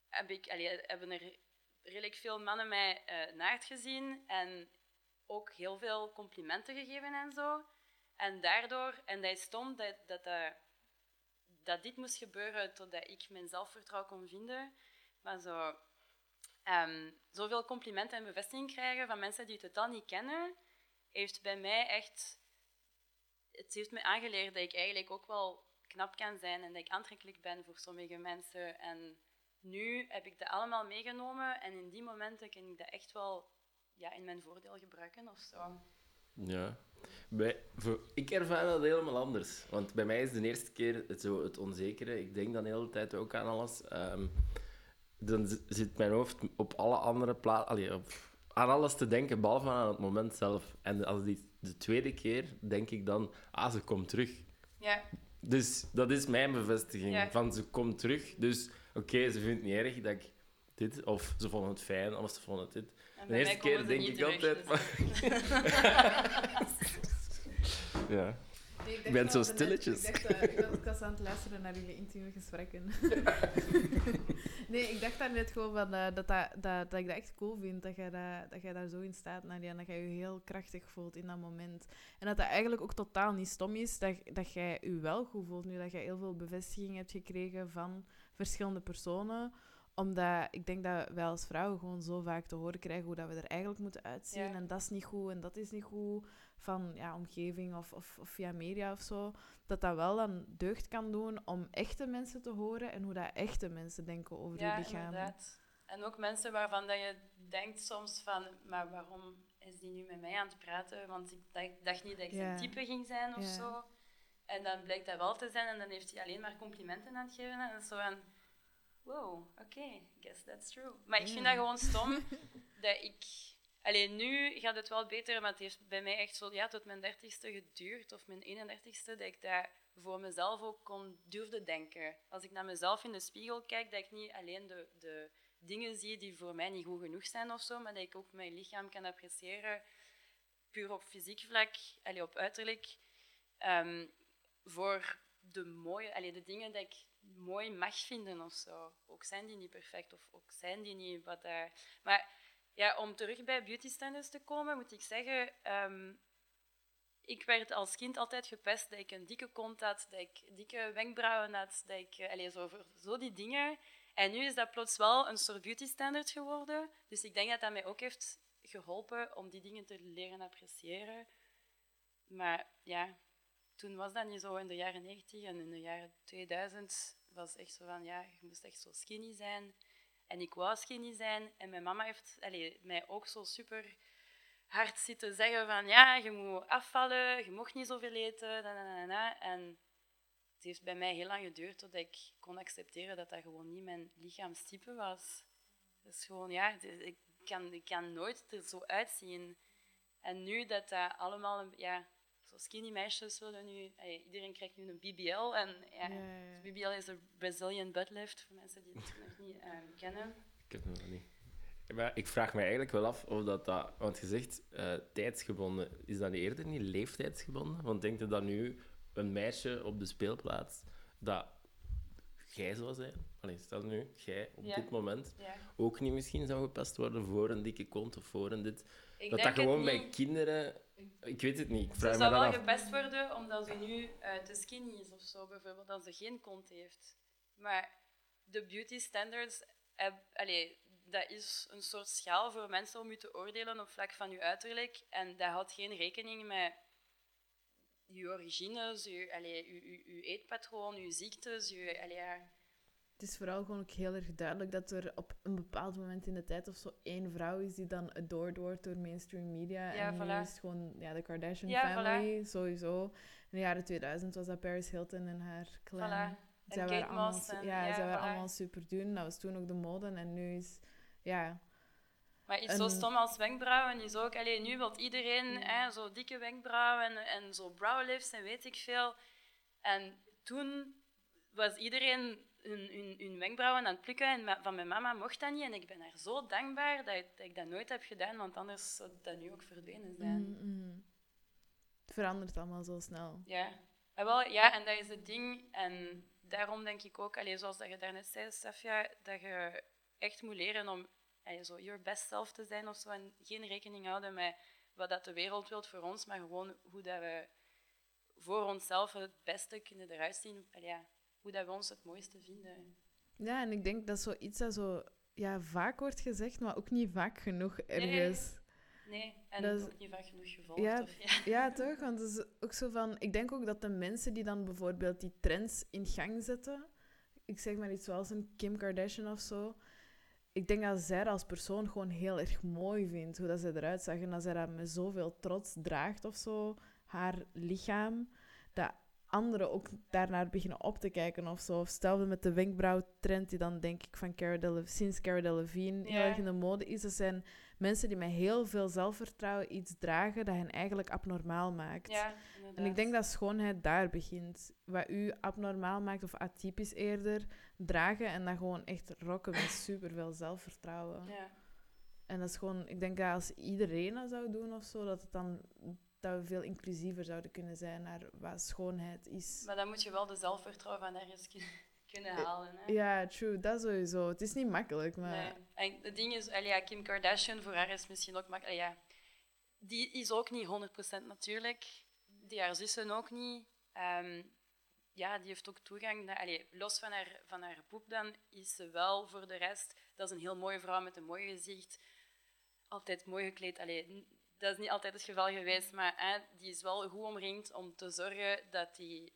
heb ik, hebben er redelijk veel mannen mij naakt gezien en ook heel veel complimenten gegeven en zo. En daardoor, en dat is stom dat, dat, dat, dat dit moest gebeuren totdat ik mijn zelfvertrouwen kon vinden. Maar zo, ehm, zoveel complimenten en bevestiging krijgen van mensen die je totaal niet kennen, heeft bij mij echt... Het heeft me aangeleerd dat ik eigenlijk ook wel knap kan zijn en dat ik aantrekkelijk ben voor sommige mensen. En nu heb ik dat allemaal meegenomen en in die momenten kan ik dat echt wel ja, in mijn voordeel gebruiken of zo. Ja. Bij, ik ervaar dat helemaal anders. Want bij mij is de eerste keer het, zo, het onzekere. Ik denk dan de hele tijd ook aan alles. Ehm, dan zit mijn hoofd op alle andere plaatsen... Aan alles te denken, behalve aan het moment zelf. En als die, de tweede keer denk ik dan... Ah, ze komt terug. Ja, Dus dat is mijn bevestiging. Ja. Van ze komt terug. Dus oké, ze vindt het niet erg dat ik dit... Of ze vonden het fijn, of ze vonden het dit. en De eerste keer denk ik altijd... dus- Ja. Nee, Ik ben zo stilletjes. Ik, dacht, eh, ik, was, ik was aan het luisteren naar jullie intieme gesprekken. nee, ik dacht daar net gewoon van, eh, dat, dat, dat, dat ik dat echt cool vind. Dat jij, dat, dat jij daar zo in staat, Nadia. En dat jij je heel krachtig voelt in dat moment. En dat dat eigenlijk ook totaal niet stom is. Dat, dat jij je wel goed voelt nu. Dat jij heel veel bevestiging hebt gekregen van verschillende personen omdat ik denk dat wij als vrouwen gewoon zo vaak te horen krijgen hoe dat we er eigenlijk moeten uitzien. Ja. En dat is niet goed en dat is niet goed van ja, omgeving of, of, of via media of zo. Dat dat wel dan deugd kan doen om echte mensen te horen en hoe dat echte mensen denken over Ja, hun lichaam. inderdaad. En ook mensen waarvan dat je denkt soms van, maar waarom is die nu met mij aan het praten? Want ik dacht, dacht niet dat ik zijn Ja. type ging zijn of Ja. zo. En dan blijkt dat wel te zijn en dan heeft hij alleen maar complimenten aan het geven. En zo van, wow, oké, guess that's true. Maar ik vind dat gewoon stom dat ik... Alleen nu gaat het wel beter, maar het heeft bij mij echt zo ja, tot mijn dertigste geduurd, of mijn 31ste, dat ik dat voor mezelf ook kon durfde denken. Als ik naar mezelf in de spiegel kijk, dat ik niet alleen de, de dingen zie die voor mij niet goed genoeg zijn of zo, maar dat ik ook mijn lichaam kan appreciëren, puur op fysiek vlak, allee, op uiterlijk, ehm, voor de mooie, allee, de dingen die ik mooi mag vinden of zo. Ook zijn die niet perfect of ook zijn die niet wat daar. Maar ja, om terug bij beauty standards te komen, moet ik zeggen, ehm, ik werd als kind altijd gepest dat ik een dikke kont had, dat ik dikke wenkbrauwen had, dat ik, eh, allee, zo, zo die dingen. En nu is dat plots wel een soort beauty standard geworden. Dus ik denk dat dat mij ook heeft geholpen om die dingen te leren appreciëren. Maar ja, toen was dat niet zo in de jaren 90 en in de jaren 2000 was echt zo van, ja, je moest echt zo skinny zijn. En ik wou skinny zijn. En mijn mama heeft allee, mij ook zo super hard zitten zeggen van, ja, je moet afvallen, je mocht niet zoveel eten. En het heeft bij mij heel lang geduurd totdat ik kon accepteren dat dat gewoon niet mijn lichaamstype was. Is gewoon, ja, ik kan, ik kan nooit er zo uitzien. En nu dat dat allemaal, ja, zo skinny meisjes willen nu, eh, iedereen krijgt nu een BBL. En ja, Ja, ja, ja. dus BBL is een Brazilian butt lift, voor mensen die het nog niet eh, kennen. Ik heb het nog niet. Maar ik vraag me eigenlijk wel af of dat, dat want je zegt eh, tijdsgebonden, is dat niet eerder niet leeftijdsgebonden? Want denk je dat nu een meisje op de speelplaats dat jij zou zijn, Allee, stel nu, jij op Ja. dit moment, Ja. ook niet misschien zou gepest worden voor een dikke kont of voor een dit? Ik dat dat gewoon bij niet. kinderen, ik weet het niet, ik Ze vraag zou wel af. gepest worden omdat ze nu eh, te skinny is of zo, bijvoorbeeld, dat ze geen kont heeft. Maar de beauty standards, heb, allee, dat is een soort schaal voor mensen om je te oordelen op vlak van je uiterlijk. En dat houdt geen rekening met je origines, je, allee, je, je, je eetpatroon, je ziektes. Je, allee. Het is vooral gewoon ook heel erg duidelijk dat er op een bepaald moment in de tijd of zo één vrouw is die dan adored wordt door mainstream media. Ja, en nu voilà. is het gewoon ja, de Kardashian Ja, family, sowieso. In de jaren 2000 was dat Paris Hilton en haar clan. Voilà. Zij En waren allemaal, en- ja, ja, zij waren allemaal super doen. Dat was toen ook de mode. En nu is... Ja, Maar iets zo stom als wenkbrauwen is ook... Allee, nu wil iedereen hè, zo dikke wenkbrauwen en, en zo browlifts en weet ik veel. En toen was iedereen hun, hun, hun wenkbrauwen aan het plukken en van mijn mama mocht dat niet. En ik ben haar zo dankbaar dat, ik- dat ik dat nooit heb gedaan, want anders zou dat nu ook verdwenen zijn. mhm, mhm. het verandert allemaal zo snel. Ja. En wel, ja, en dat is het ding. En daarom denk ik ook, allee, zoals dat je daarnet zei, Safia, dat je echt moet leren om allee, zo your best self te zijn of zo. En geen rekening houden met wat dat de wereld wil voor ons, maar gewoon hoe dat we voor onszelf het beste kunnen eruit zien. Allee, ja, hoe dat we ons het mooiste vinden. Ja, en ik denk dat zoiets dat zo ja, vaak wordt gezegd, maar ook niet vaak genoeg ergens. Nee, en Dat is- ook niet vaak genoeg gevolgd. Ja, Of, ja. Ja, toch? Want het is ook zo van... Ik denk ook dat de mensen die dan bijvoorbeeld die trends in gang zetten... Ik zeg maar iets zoals een Kim Kardashian of zo... Ik denk dat zij dat als persoon gewoon heel erg mooi vindt. Hoe dat zij eruit zag. En dat zij dat met zoveel trots draagt of zo. Haar lichaam. Dat anderen ook daarnaar beginnen op te kijken of zo. Of hetzelfde met de wenkbrauwtrend die dan denk ik van Cara Dele- sinds Cara Delevingne heel erg in de mode is. Dat zijn mensen die met heel veel zelfvertrouwen iets dragen dat hen eigenlijk abnormaal maakt. ja, En ik denk dat schoonheid daar begint. Wat u abnormaal maakt, of atypisch eerder, dragen en dat gewoon echt rocken met superveel zelfvertrouwen. Ja. En dat is gewoon, ik denk dat als iedereen dat zou doen of zo, dat, het dan, dat we veel inclusiever zouden kunnen zijn naar wat schoonheid is. Maar dan moet je wel de zelfvertrouwen van ergens kun- kunnen halen. Hè? Ja, true, dat sowieso. Het is niet makkelijk, maar... Nee. En het ding is, ja, Kim Kardashian, voor haar is misschien ook makkelijk. Ja, die is ook niet 100% natuurlijk. Die haar zussen ook niet. Ehm, ja, die heeft ook toegang. Naar, allee, los van haar, van haar poep dan, is ze wel voor de rest... Dat is een heel mooie vrouw met een mooi gezicht. Altijd mooi gekleed. Allee, dat is niet altijd het geval geweest, maar hè, die is wel goed omringd om te zorgen dat die...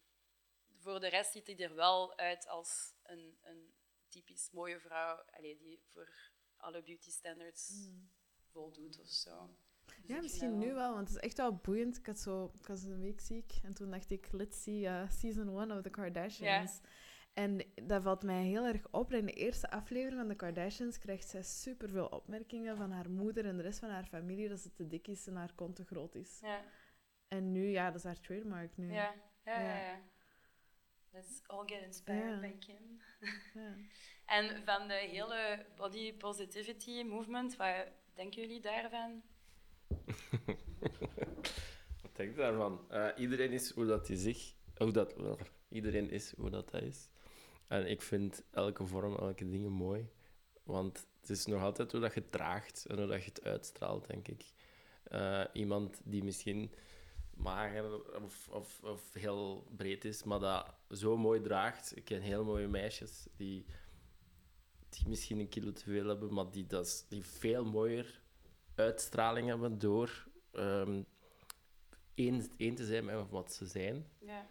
Voor de rest ziet hij er wel uit als een, een typisch mooie vrouw. Allee, die voor alle beauty standards Mm. voldoet of zo. Dus Ja, misschien nu wel- wel, want het is echt wel boeiend. Ik, had zo, ik was een week ziek en toen dacht ik, let's see uh, season one of The Kardashians. En dat valt mij heel erg op. In de eerste aflevering van The Kardashians krijgt zij superveel opmerkingen van haar moeder en de rest van haar familie dat ze te dik is en haar kont te groot is. Ja, En nu, ja, dat is haar trademark nu. ja, ja. ja, Ja. ja. Let's all get inspired Ja. by Kim. Ja. En van de hele body positivity movement, wat denken jullie daarvan? Wat denk je daarvan? Eh, iedereen is hoe dat hij zich hoe dat, wel, iedereen is hoe dat, dat is. En ik vind elke vorm, elke dingen mooi. Want het is nog altijd hoe dat je het draagt en hoe dat je het uitstraalt, denk ik. Eh, iemand die misschien mager of, of, of heel breed is, maar dat zo mooi draagt. Ik ken heel mooie meisjes die, die misschien een kilo te veel hebben, maar die, dat, die veel mooier uitstraling hebben door ehm één, één te zijn met wat ze zijn. Ja.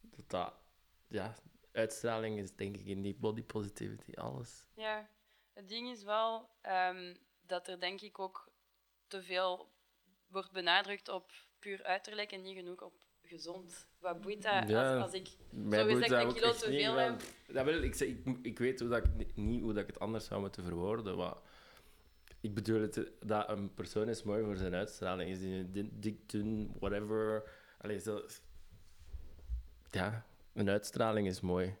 Dat, dat ja, uitstraling is denk ik in die body positivity alles. Ja, het ding is wel ehm, dat er denk ik ook te veel wordt benadrukt op puur uiterlijk en niet genoeg op gezond. Wat boeit dat Ja. als, als ik dat een kilo te veel want- Dat wil, ik, ik, ik weet hoe dat ik, ni- niet hoe dat ik het anders zou moeten verwoorden. Maar ik bedoel het, dat een persoon is mooi voor zijn uitstraling. Is die dik, dun, whatever. Allee, zo, ja, een uitstraling is mooi.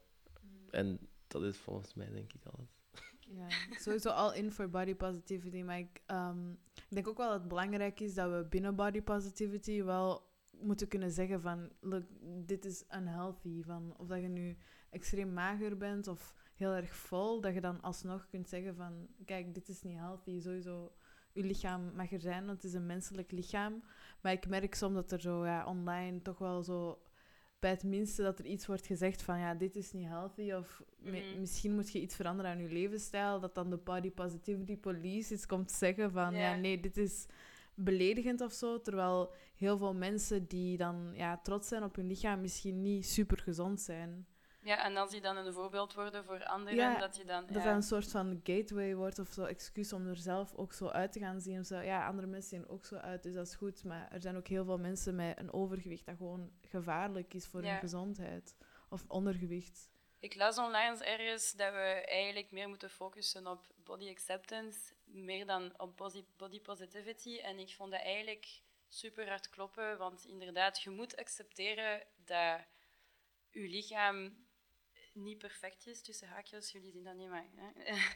En dat is volgens mij denk ik alles. Ja, sowieso al in voor body positivity. Maar ik, ehm, ik denk ook wel dat het belangrijk is dat we binnen body positivity wel moeten kunnen zeggen van, look, dit is unhealthy. Van, of dat je nu extreem mager bent of heel erg vol, dat je dan alsnog kunt zeggen van, kijk, dit is niet healthy. Sowieso, je lichaam mag er zijn, want het is een menselijk lichaam. Maar ik merk soms dat er zo ja, online toch wel zo bij het minste dat er iets wordt gezegd van ja, dit is niet healthy of Mhm. misschien moet je iets veranderen aan je levensstijl, dat dan de body positivity police iets komt zeggen van ja, Ja. nee, dit is beledigend of zo, terwijl heel veel mensen die dan ja, trots zijn op hun lichaam misschien niet super gezond zijn. Ja, en als die dan een voorbeeld worden voor anderen, Ja, dat je dan... Dat ja. dat een soort van gateway wordt of zo, excuus om er zelf ook zo uit te gaan zien. Of zo. Ja, andere mensen zien ook zo uit, dus dat is goed. Maar er zijn ook heel veel mensen met een overgewicht dat gewoon gevaarlijk is voor Ja. hun gezondheid. Of ondergewicht. Ik las online ergens dat we eigenlijk meer moeten focussen op body acceptance, meer dan op body positivity. En ik vond dat eigenlijk super hard kloppen, want inderdaad, je moet accepteren dat je lichaam niet perfect is, tussen haakjes, jullie zien dat niet, maar... Hè?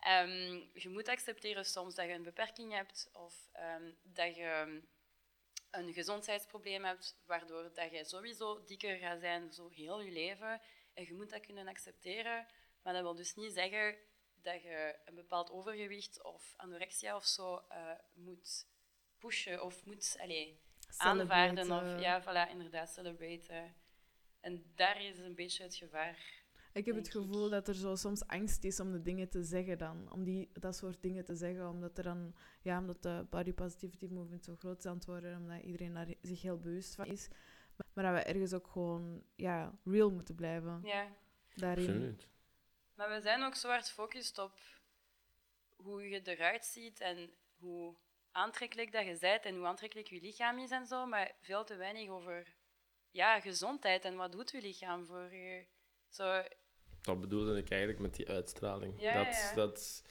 Ehm, je moet accepteren soms dat je een beperking hebt of ehm, dat je een gezondheidsprobleem hebt, waardoor dat je sowieso dikker gaat zijn zo heel je leven. En je moet dat kunnen accepteren. Maar dat wil dus niet zeggen dat je een bepaald overgewicht of anorexia of zo eh, moet pushen of moet allez, aanvaarden. Of, Celebrate, ja, voilà, inderdaad, celebraten. En daar is een beetje het gevaar. Ik heb het gevoel dat er zo soms angst is om de dingen te zeggen dan. Om die, dat soort dingen te zeggen. Omdat er dan, ja, omdat de body positivity movement zo groot is aan het worden. Omdat iedereen daar zich heel bewust van is. Maar dat we ergens ook gewoon, ja, real moeten blijven. Ja. Daarin. Absoluut. Maar we zijn ook zo hard gefocust op hoe je eruit ziet en hoe aantrekkelijk dat je bent en hoe aantrekkelijk je lichaam is en zo, maar veel te weinig over ja, gezondheid en wat doet je lichaam voor je. Zo, Dat bedoelde ik eigenlijk met die uitstraling. Ja, dat, ja. Dat,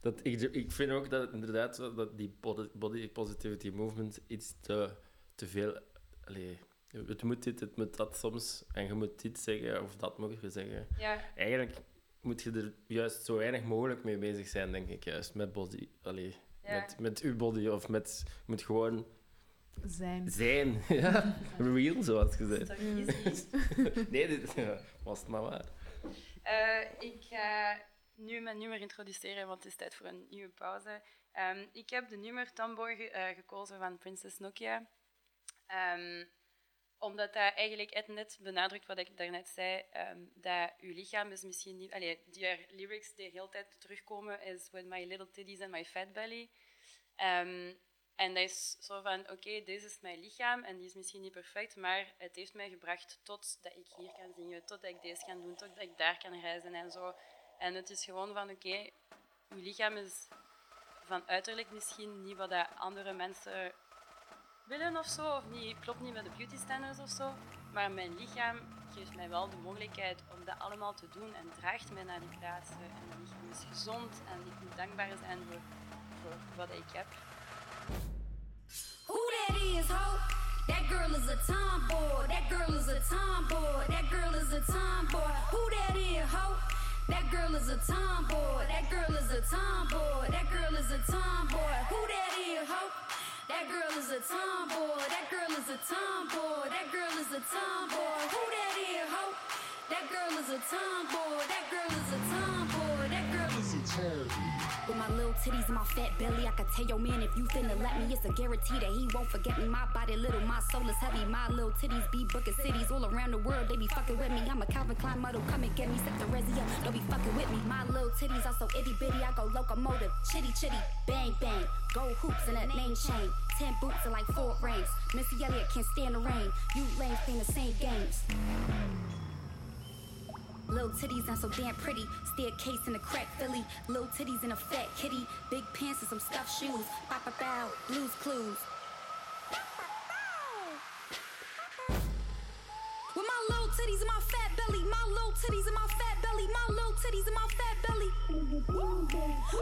dat, ik, ik vind ook dat inderdaad dat die body, body positivity movement iets te, te veel... Allee, het moet dit, het moet dat soms. En je moet dit zeggen of dat moet je zeggen. ja, Eigenlijk moet je er juist zo weinig mogelijk mee bezig zijn, denk ik. Juist met body. Allee, ja. met, met uw body of met... Je moet gewoon Zijn. zijn. ja, real, zoals gezegd. Dat is easy. Nee, dit was het maar waar. Eh, ik ga nu mijn nummer introduceren, want het is tijd voor een nieuwe pauze. Ehm, ik heb de nummer Tomboy ge- eh, gekozen van Princess Nokia. Ehm, omdat dat eigenlijk net benadrukt wat ik daarnet zei, ehm, dat uw lichaam is misschien niet... Allee, die lyrics die de hele tijd terugkomen is With my little titties and my fat belly. En dat is zo van, oké, dit is mijn lichaam en die is misschien niet perfect, maar het heeft mij gebracht tot dat ik hier kan zingen, tot dat ik deze kan doen, tot dat ik daar kan reizen en zo. En het is gewoon van, oké, uw lichaam is van uiterlijk misschien niet wat andere mensen willen of zo, of niet, klopt niet met de beauty standards of zo, maar mijn lichaam geeft mij wel de mogelijkheid om dat allemaal te doen en draagt mij naar die plaatsen. En mijn lichaam is gezond en ik moet dankbaar zijn voor wat ik heb. That is, ho? That girl is a tomboy. That girl is a tomboy. That girl is a tomboy. Who that is, ho? That girl is a tomboy. That girl is a tomboy. That girl is a tomboy. Who that is, ho? That girl is a tomboy. That girl is a tomboy. That girl is a tomboy. Who that is, ho? That girl is a tomboy. That girl is titties and my fat belly, I could tell your man if you finna let me, it's a guarantee that he won't forget me. My body little, my soul is heavy. My little titties be booking cities all around the world. They be fucking with me. I'm a Calvin Klein model, come and get me. set the resi up, don't be fucking with me. My little titties are so itty bitty, I go locomotive, chitty chitty, bang bang. Gold hoops and a name chain. Ten boots and like four rings. Missy Elliott can't stand the rain. You lames playing the same games. Little titties and so damn pretty. Staircase in a crack Philly. Little titties and a fat kitty. Big pants and some stuffed shoes. Pop a bow. Blues clues. With my little titties and my fat belly. My little titties and my fat belly. My little titties and my fat belly.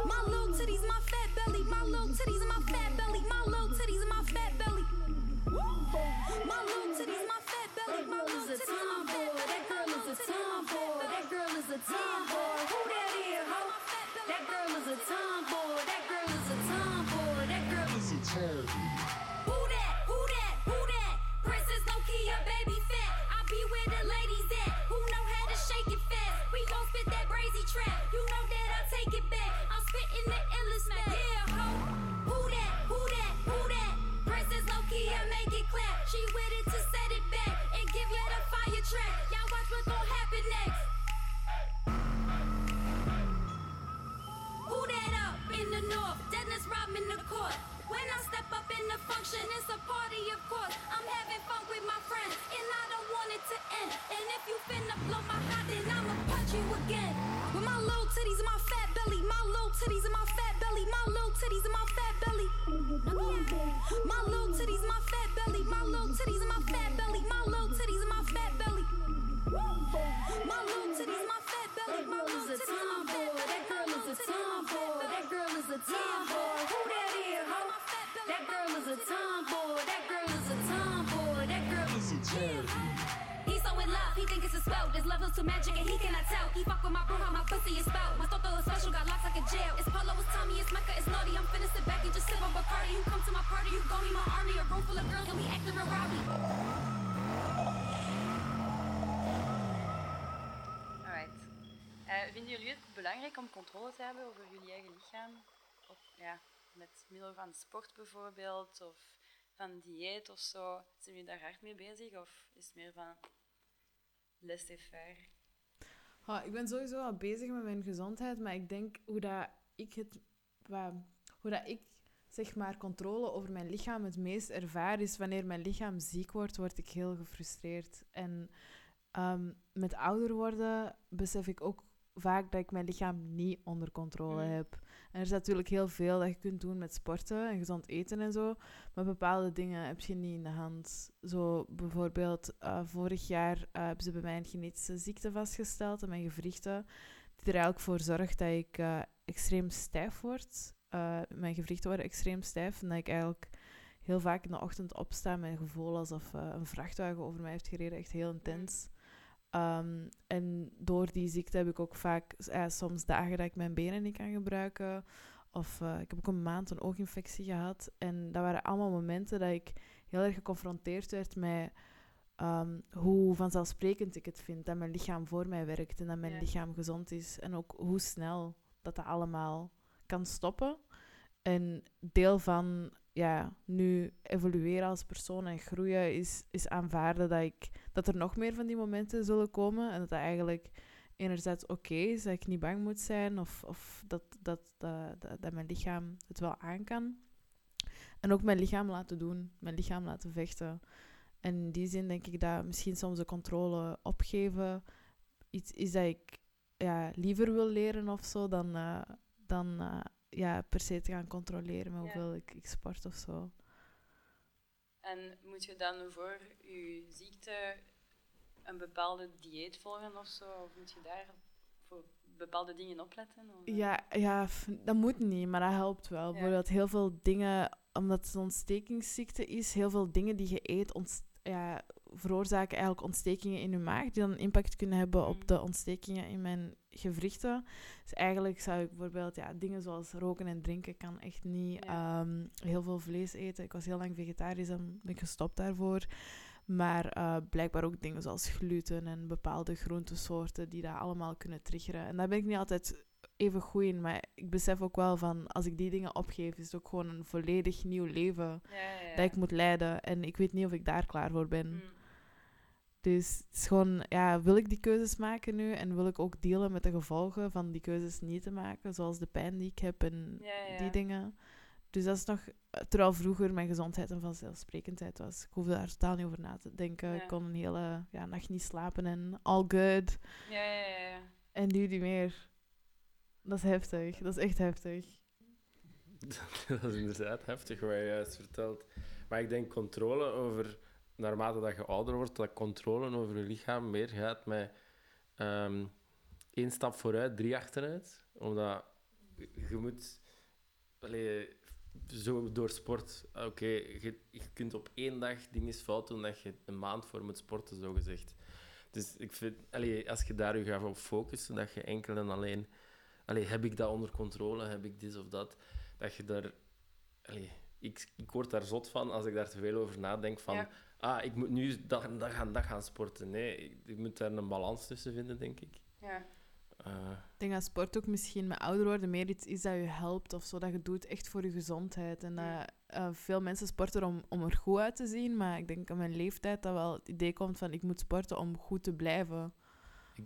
My little titties, my fat belly. My little titties and my fat belly. My little titties and my fat belly. My little titties, my fat belly. My little titties, my fat belly. That girl is a tomboy. That girl is a tomboy. Who that is, ho? That girl is a tomboy. That girl is a tomboy. That girl is a tomboy. Who that? Who that? Who that? Princess Nokia, baby fat. I be where the ladies at. Who know how to shake it fast? We gon' spit that brazy trap. You know that I take it back. I'm spitting the track. Y'all watch what gon' happen next. Who that up in the north? Dennis Rodman the court. When I step up in the function, it's a party, of course. I'm having fun with my friends, and I don't want it to end. And if you finna blow my hot, then I'ma punch you again. With my little titties and my fat belly, my little titties and my fat belly, my little titties and my fat belly. My little titties, my fat belly, my little titties magic and he cannot tell. He fuck with my bro, how my pussy is spelled. My toto is special, got locks like a jail. It's Polo, it's Tommy, it's Mecca, it's naughty. I'm finna sit back and just sip on Bacardi. You come to my party, you go me my army. A room full of girls and we acting real rowdy. Alright. Eh, vinden jullie het belangrijk om controle te hebben over jullie eigen lichaam? Of, ja, met middel van sport bijvoorbeeld, of van dieet of zo? Zijn jullie daar hard mee bezig? Of is het meer van laissez-faire? Ha, ik ben sowieso al bezig met mijn gezondheid, maar ik denk hoe dat ik het, hoe dat ik zeg maar controle over mijn lichaam het meest ervaar is wanneer mijn lichaam ziek wordt, word ik heel gefrustreerd. En ehm, met ouder worden besef ik ook vaak dat ik mijn lichaam niet onder controle Mm. heb. En er is natuurlijk heel veel dat je kunt doen met sporten en gezond eten en zo, maar bepaalde dingen heb je niet in de hand. Zo bijvoorbeeld, eh, vorig jaar eh, hebben ze bij mij een genetische ziekte vastgesteld in mijn gewrichten. Die er eigenlijk voor zorgt dat ik eh, extreem stijf word. Mijn gewrichten worden extreem stijf. En dat ik eigenlijk heel vaak in de ochtend opsta met een gevoel alsof een vrachtwagen over mij heeft gereden. Echt heel intens. Ehm, en door die ziekte heb ik ook vaak eh, soms dagen dat ik mijn benen niet kan gebruiken. Of eh, ik heb ook een maand een ooginfectie gehad. En dat waren allemaal momenten dat ik heel erg geconfronteerd werd met ehm, hoe vanzelfsprekend ik het vind dat mijn lichaam voor mij werkt en dat mijn Ja. lichaam gezond is. En ook hoe snel dat dat allemaal kan stoppen. En deel van ja, nu evolueren als persoon en groeien is, is aanvaarden dat, ik, dat er nog meer van die momenten zullen komen. En dat dat eigenlijk enerzijds oké is, dat ik niet bang moet zijn of, of dat, dat, dat, dat, mijn lichaam het wel aan kan. En ook mijn lichaam laten doen, mijn lichaam laten vechten. En in die zin denk ik dat misschien soms de controle opgeven iets is dat ik ja, liever wil leren of zo dan, eh, dan eh, ja, per se te gaan controleren met Ja. hoeveel ik, ik sport of zo. En moet je dan voor je ziekte een bepaalde dieet volgen of zo? Of moet je daar voor bepaalde dingen opletten? Of? Ja, ja, dat moet niet, maar dat helpt wel. Ja. Bijvoorbeeld heel veel dingen, omdat het een ontstekingsziekte is, heel veel dingen die je eet, ontst- ja, veroorzaken eigenlijk ontstekingen in uw maag, die dan impact kunnen hebben op de ontstekingen in mijn gewrichten. Dus eigenlijk zou ik bijvoorbeeld ja, dingen zoals roken en drinken, kan echt niet Ja. ehm, heel veel vlees eten. Ik was heel lang vegetarisch en ben ik gestopt daarvoor. Maar eh, blijkbaar ook dingen zoals gluten en bepaalde groentesoorten die dat allemaal kunnen triggeren. En daar ben ik niet altijd even goed in, maar ik besef ook wel van als ik die dingen opgeef, is het ook gewoon een volledig nieuw leven Ja, ja, ja. dat ik moet leiden. En ik weet niet of ik daar klaar voor ben. Mm. Dus het is gewoon, ja, wil ik die keuzes maken nu en wil ik ook dealen met de gevolgen van die keuzes niet te maken, zoals de pijn die ik heb en Ja, ja, ja. die dingen. Dus dat is nog, terwijl vroeger mijn gezondheid een vanzelfsprekendheid was. Ik hoefde daar totaal niet over na te denken. Ja. Ik kon een hele ja, nacht niet slapen en all good. Ja, ja, ja, ja. En nu niet meer. Dat is heftig. Dat is echt heftig. dat is inderdaad heftig wat je juist vertelt. Maar ik denk controle over, naarmate dat je ouder wordt, dat controle over je lichaam meer gaat met ehm één stap vooruit, drie achteruit. Omdat je moet, allee, zo door sport, oké, je, je kunt op één dag dingen fout doen dat je een maand voor moet sporten, zo gezegd. Dus ik vind, allee, als je daar je gaat op focussen, dat je enkel en alleen, allee, heb ik dat onder controle, heb ik dit of dat, dat je daar... ik, ik word daar zot van als ik daar te veel over nadenk van... Ja. Ah, ik moet nu dat, dat, gaan, dat gaan sporten. Nee, ik, ik moet daar een balans tussen vinden, denk ik. Ja. Eh, Ik denk dat sport ook misschien met ouder worden meer iets is dat je helpt of zo. Dat je doet echt voor je gezondheid. En dat eh, veel mensen sporten om, om er goed uit te zien. Maar ik denk aan mijn leeftijd dat wel het idee komt van ik moet sporten om goed te blijven.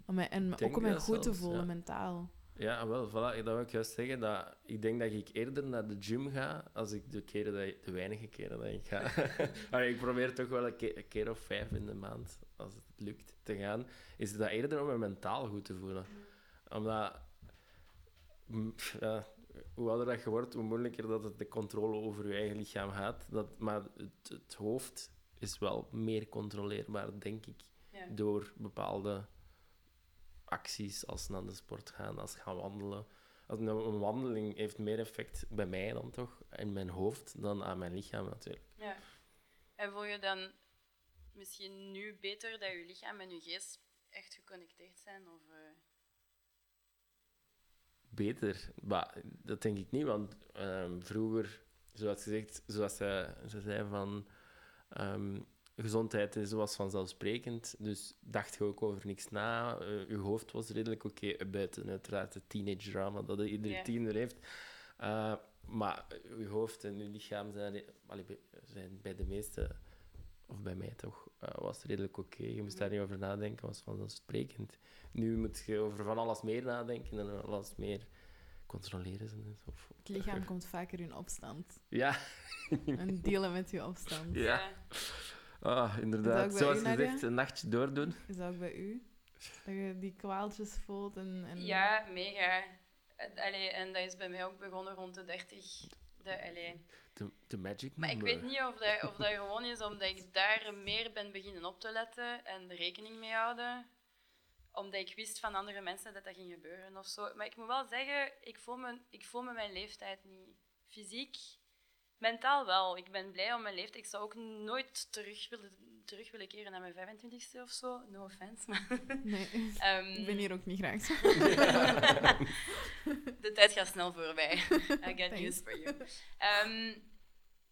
Om mij, en ook om mij dat goed te voelen ja. mentaal. Ja, wel, voilà, dat wil ik juist zeggen. Dat, ik denk dat ik eerder naar de gym ga als ik de, keren dat, de weinige keren dat ik ga. Allee, ik probeer toch wel een keer, een keer of vijf in de maand, als het lukt, te gaan. Is dat eerder om me mentaal goed te voelen. Omdat... mm, Ja, hoe ouder dat je wordt, hoe moeilijker dat het de controle over je eigen lichaam gaat. Dat, maar het, het hoofd is wel meer controleerbaar, denk ik, Ja. door bepaalde acties als naar de sport gaan, als gaan wandelen. Als een, wandeling heeft meer effect bij mij dan toch, in mijn hoofd, dan aan mijn lichaam natuurlijk. ja. En voel je dan misschien nu beter dat je lichaam en je geest echt geconnecteerd zijn? Of, eh, Beter, maar dat denk ik niet, want ehm, vroeger, zoals gezegd, zoals ze, ze zei van ehm, gezondheid is was vanzelfsprekend, dus dacht je ook over niks na. Eh, je hoofd was redelijk oké, buiten uiteraard het teenage drama dat iedere tiener heeft. Eh, maar je hoofd en je lichaam zijn, allee, zijn bij de meeste, of bij mij toch, eh, was het redelijk oké. Je moest daar niet over nadenken, was vanzelfsprekend. Nu moet je over van alles meer nadenken en alles meer controleren. zijn, Of, Het lichaam komt vaker in opstand. Ja, En dealen met je opstand. ja. Ah, inderdaad. Zoals u, Nadia? gezegd, een nachtje doordoen. Is dat ook bij u? Dat je die kwaaltjes voelt en... en... Ja, mega. Allee, en dat is bij mij ook begonnen rond de 30. De. De, de magic Maar ik weet niet of dat, of dat gewoon is omdat ik daar meer ben beginnen op te letten en er rekening mee houden. Omdat ik wist van andere mensen dat dat ging gebeuren of zo. Maar ik moet wel zeggen, ik voel me, ik voel me mijn leeftijd niet. Fysiek, mentaal wel. Ik ben blij om mijn leeftijd. Ik zou ook nooit terug willen, terug willen keren naar mijn 25ste of zo. No offense. Maar, Nee, Ehm, ik ben hier ook niet graag. De tijd gaat snel voorbij. I got news for you. Ehm,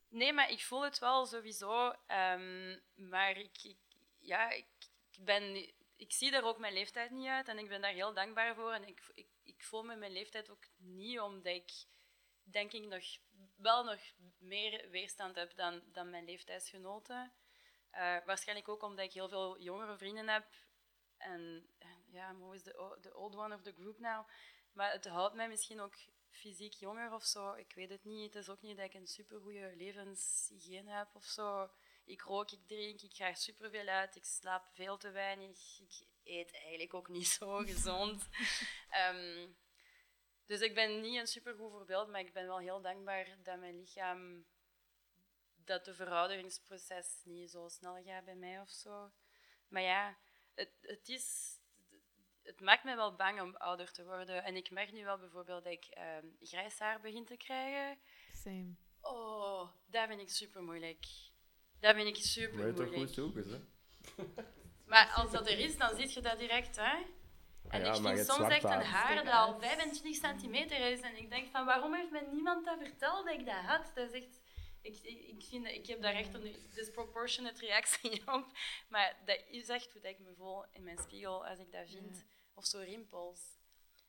nee, maar ik voel het wel sowieso. ehm, maar ik, ik- ja, ik, ik, ben, ik zie daar ook mijn leeftijd niet uit. En ik ben daar heel dankbaar voor. En ik, ik, ik voel me mijn leeftijd ook niet, omdat ik denk ik nog, wel nog meer weerstand heb dan, dan mijn leeftijdsgenoten. Eh, waarschijnlijk ook omdat ik heel veel jongere vrienden heb. En eh, ja, hoe is de the old one of the group now? Maar het houdt mij misschien ook fysiek jonger of zo. Ik weet het niet. Het is ook niet dat ik een supergoeie levenshygiëne heb of zo. Ik rook, ik drink, ik ga superveel uit, ik slaap veel te weinig. Ik eet eigenlijk ook niet zo gezond. Ehm, dus ik ben niet een supergoed voorbeeld, maar ik ben wel heel dankbaar dat mijn lichaam... dat de verouderingsproces niet zo snel gaat bij mij of zo. Maar ja, het, het is het maakt me wel bang om ouder te worden. En ik merk nu wel bijvoorbeeld dat ik ehm grijs haar begin te krijgen. Same. Oh, dat vind ik super moeilijk. Dat vind ik super Maar je toch moeilijk. goed zoeken, hè? Maar als dat er is, dan zie je dat direct, hè? En Ja, ik vind soms echt een haar. dat al uit. 25 centimeter is. En ik denk van, waarom heeft mij niemand dat verteld dat ik dat had? Dat is echt... Ik, ik, ik, vind, dat- ik heb daar echt een disproportionate reactie op. Maar dat is echt hoe dat ik me voel in mijn spiegel als ik dat vind. Of zo rimpels.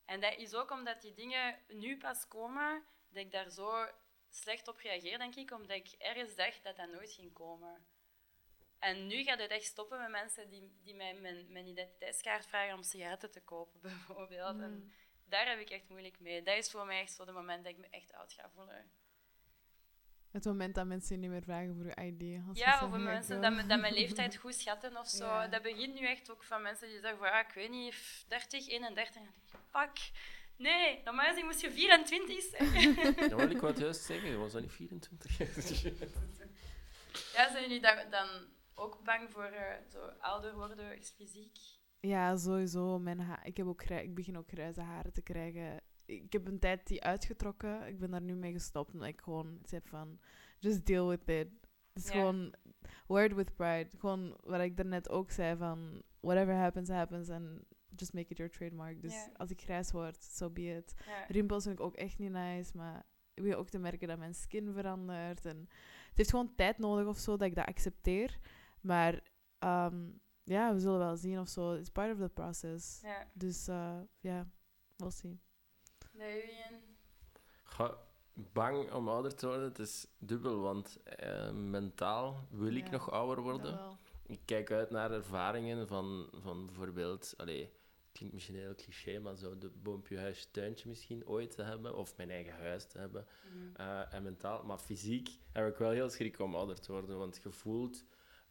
En dat is ook omdat die dingen nu pas komen, dat ik daar zo slecht op reageer, denk ik. Omdat ik ergens dacht dat dat nooit ging komen. En nu gaat het echt stoppen met mensen die, die mij mijn, mijn identiteitskaart vragen om sigaretten te kopen, bijvoorbeeld. En daar heb ik echt moeilijk mee. Dat is voor mij echt zo de moment dat ik me echt oud ga voelen. Het moment dat mensen je niet meer vragen voor je ID. Als Ja, of mensen ik dat, me- dat mijn leeftijd goed schatten of zo. Ja. Dat begint nu echt ook van mensen die zeggen van, ja, ik weet niet, f- 30, 31. En dan denk ik, Fuck. Nee, normaal gezien moest je 24 zijn. Dat wil ik wat juist zeggen, dat was dat niet 24. ja, zijn jullie dan ook bang voor zo ouder worden fysiek? Ja, sowieso. Mijn ha- ik, heb ook ik begin ook grijze haren te krijgen. Ik heb een tijd die uitgetrokken. Ik ben daar nu mee gestopt. Omdat ik gewoon heb van... Just deal with it. Het is Ja. gewoon... It with pride. Gewoon wat ik daarnet ook zei van... Whatever happens, happens. En just make it your trademark. Dus Ja. als ik grijs word, so be it. Ja. Rimpels vind ik ook echt niet nice. Maar ik begin ook te merken dat mijn skin verandert. En het heeft gewoon tijd nodig of zo dat ik dat accepteer. Maar ehm, ja, we zullen wel zien of zo. It's part of the process. ja. Dus eh, ja, we'll see. Ga, bang om ouder te worden, het is dubbel, want eh, mentaal wil ik Ja, nog ouder worden. Ik kijk uit naar ervaringen van, van bijvoorbeeld, allee, klinkt misschien heel cliché, maar zo de boompje, huisje, tuintje misschien ooit te hebben, of mijn eigen huis te hebben. Mhm. Eh, en mentaal, maar fysiek heb ik wel heel schrik om ouder te worden, want je voelt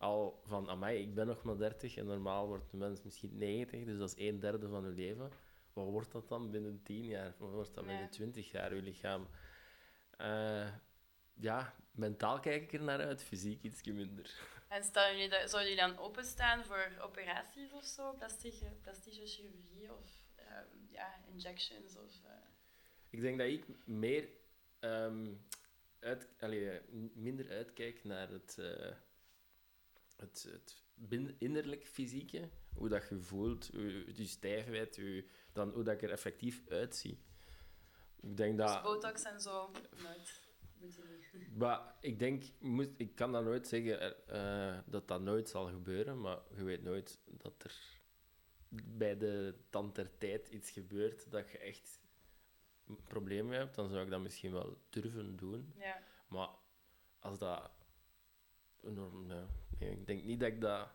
al van, amai, ik ben nog maar 30 en normaal wordt een mens misschien 90, dus dat is een derde van je leven. Wat wordt dat dan binnen 10 jaar? Wat wordt dat Ja. binnen 20 jaar, je lichaam? Eh, ja, mentaal kijk ik er naar uit, fysiek iets minder. En staan jullie dat, zouden jullie dan openstaan voor operaties of zo? Plastische, plastische chirurgie of ehm, ja, injections? Of, eh, Ik denk dat ik meer ehm, uit, allee, minder uitkijk naar het, eh, het, het innerlijk fysieke, hoe dat je voelt, je, je stijfheid, je, dan hoe dat ik er effectief uitzie. Ik denk Dus dat... botox en zo? Nooit. Moet je niet. Maar ik denk, ik kan dat nooit zeggen eh, dat dat nooit zal gebeuren, maar je weet nooit dat er bij de tand der tijd iets gebeurt dat je echt mee hebt, dan zou ik dat misschien wel durven doen. Ja. Maar als dat enorm, nee, ik denk niet dat ik dat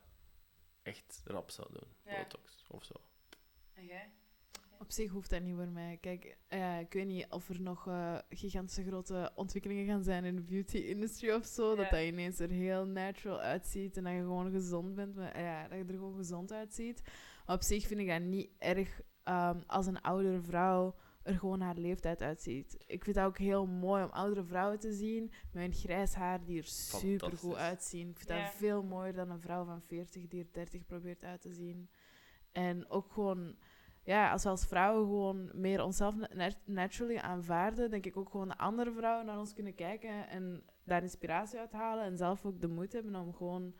echt rap zou doen, Ja. botox of zo. En jij? Op zich hoeft dat niet voor mij. Kijk, eh, ik weet niet of er nog eh, gigantische grote ontwikkelingen gaan zijn in de beauty industry of zo. Ja. Dat dat ineens er heel natural uitziet en dat je gewoon gezond bent. Maar, ja, dat je er gewoon gezond uitziet. Maar op zich vind ik dat niet erg ehm, als een oudere vrouw er gewoon haar leeftijd uitziet. Ik vind dat ook heel mooi om oudere vrouwen te zien met een grijs haar die er super goed uitzien. Ik vind dat veel mooier dan een vrouw van 40 die er 30 probeert uit te zien. En ook gewoon ja, als we als vrouwen gewoon meer onszelf na- nat- naturally aanvaarden, denk ik ook gewoon de andere vrouwen naar ons kunnen kijken en daar inspiratie uit halen en zelf ook de moed hebben om gewoon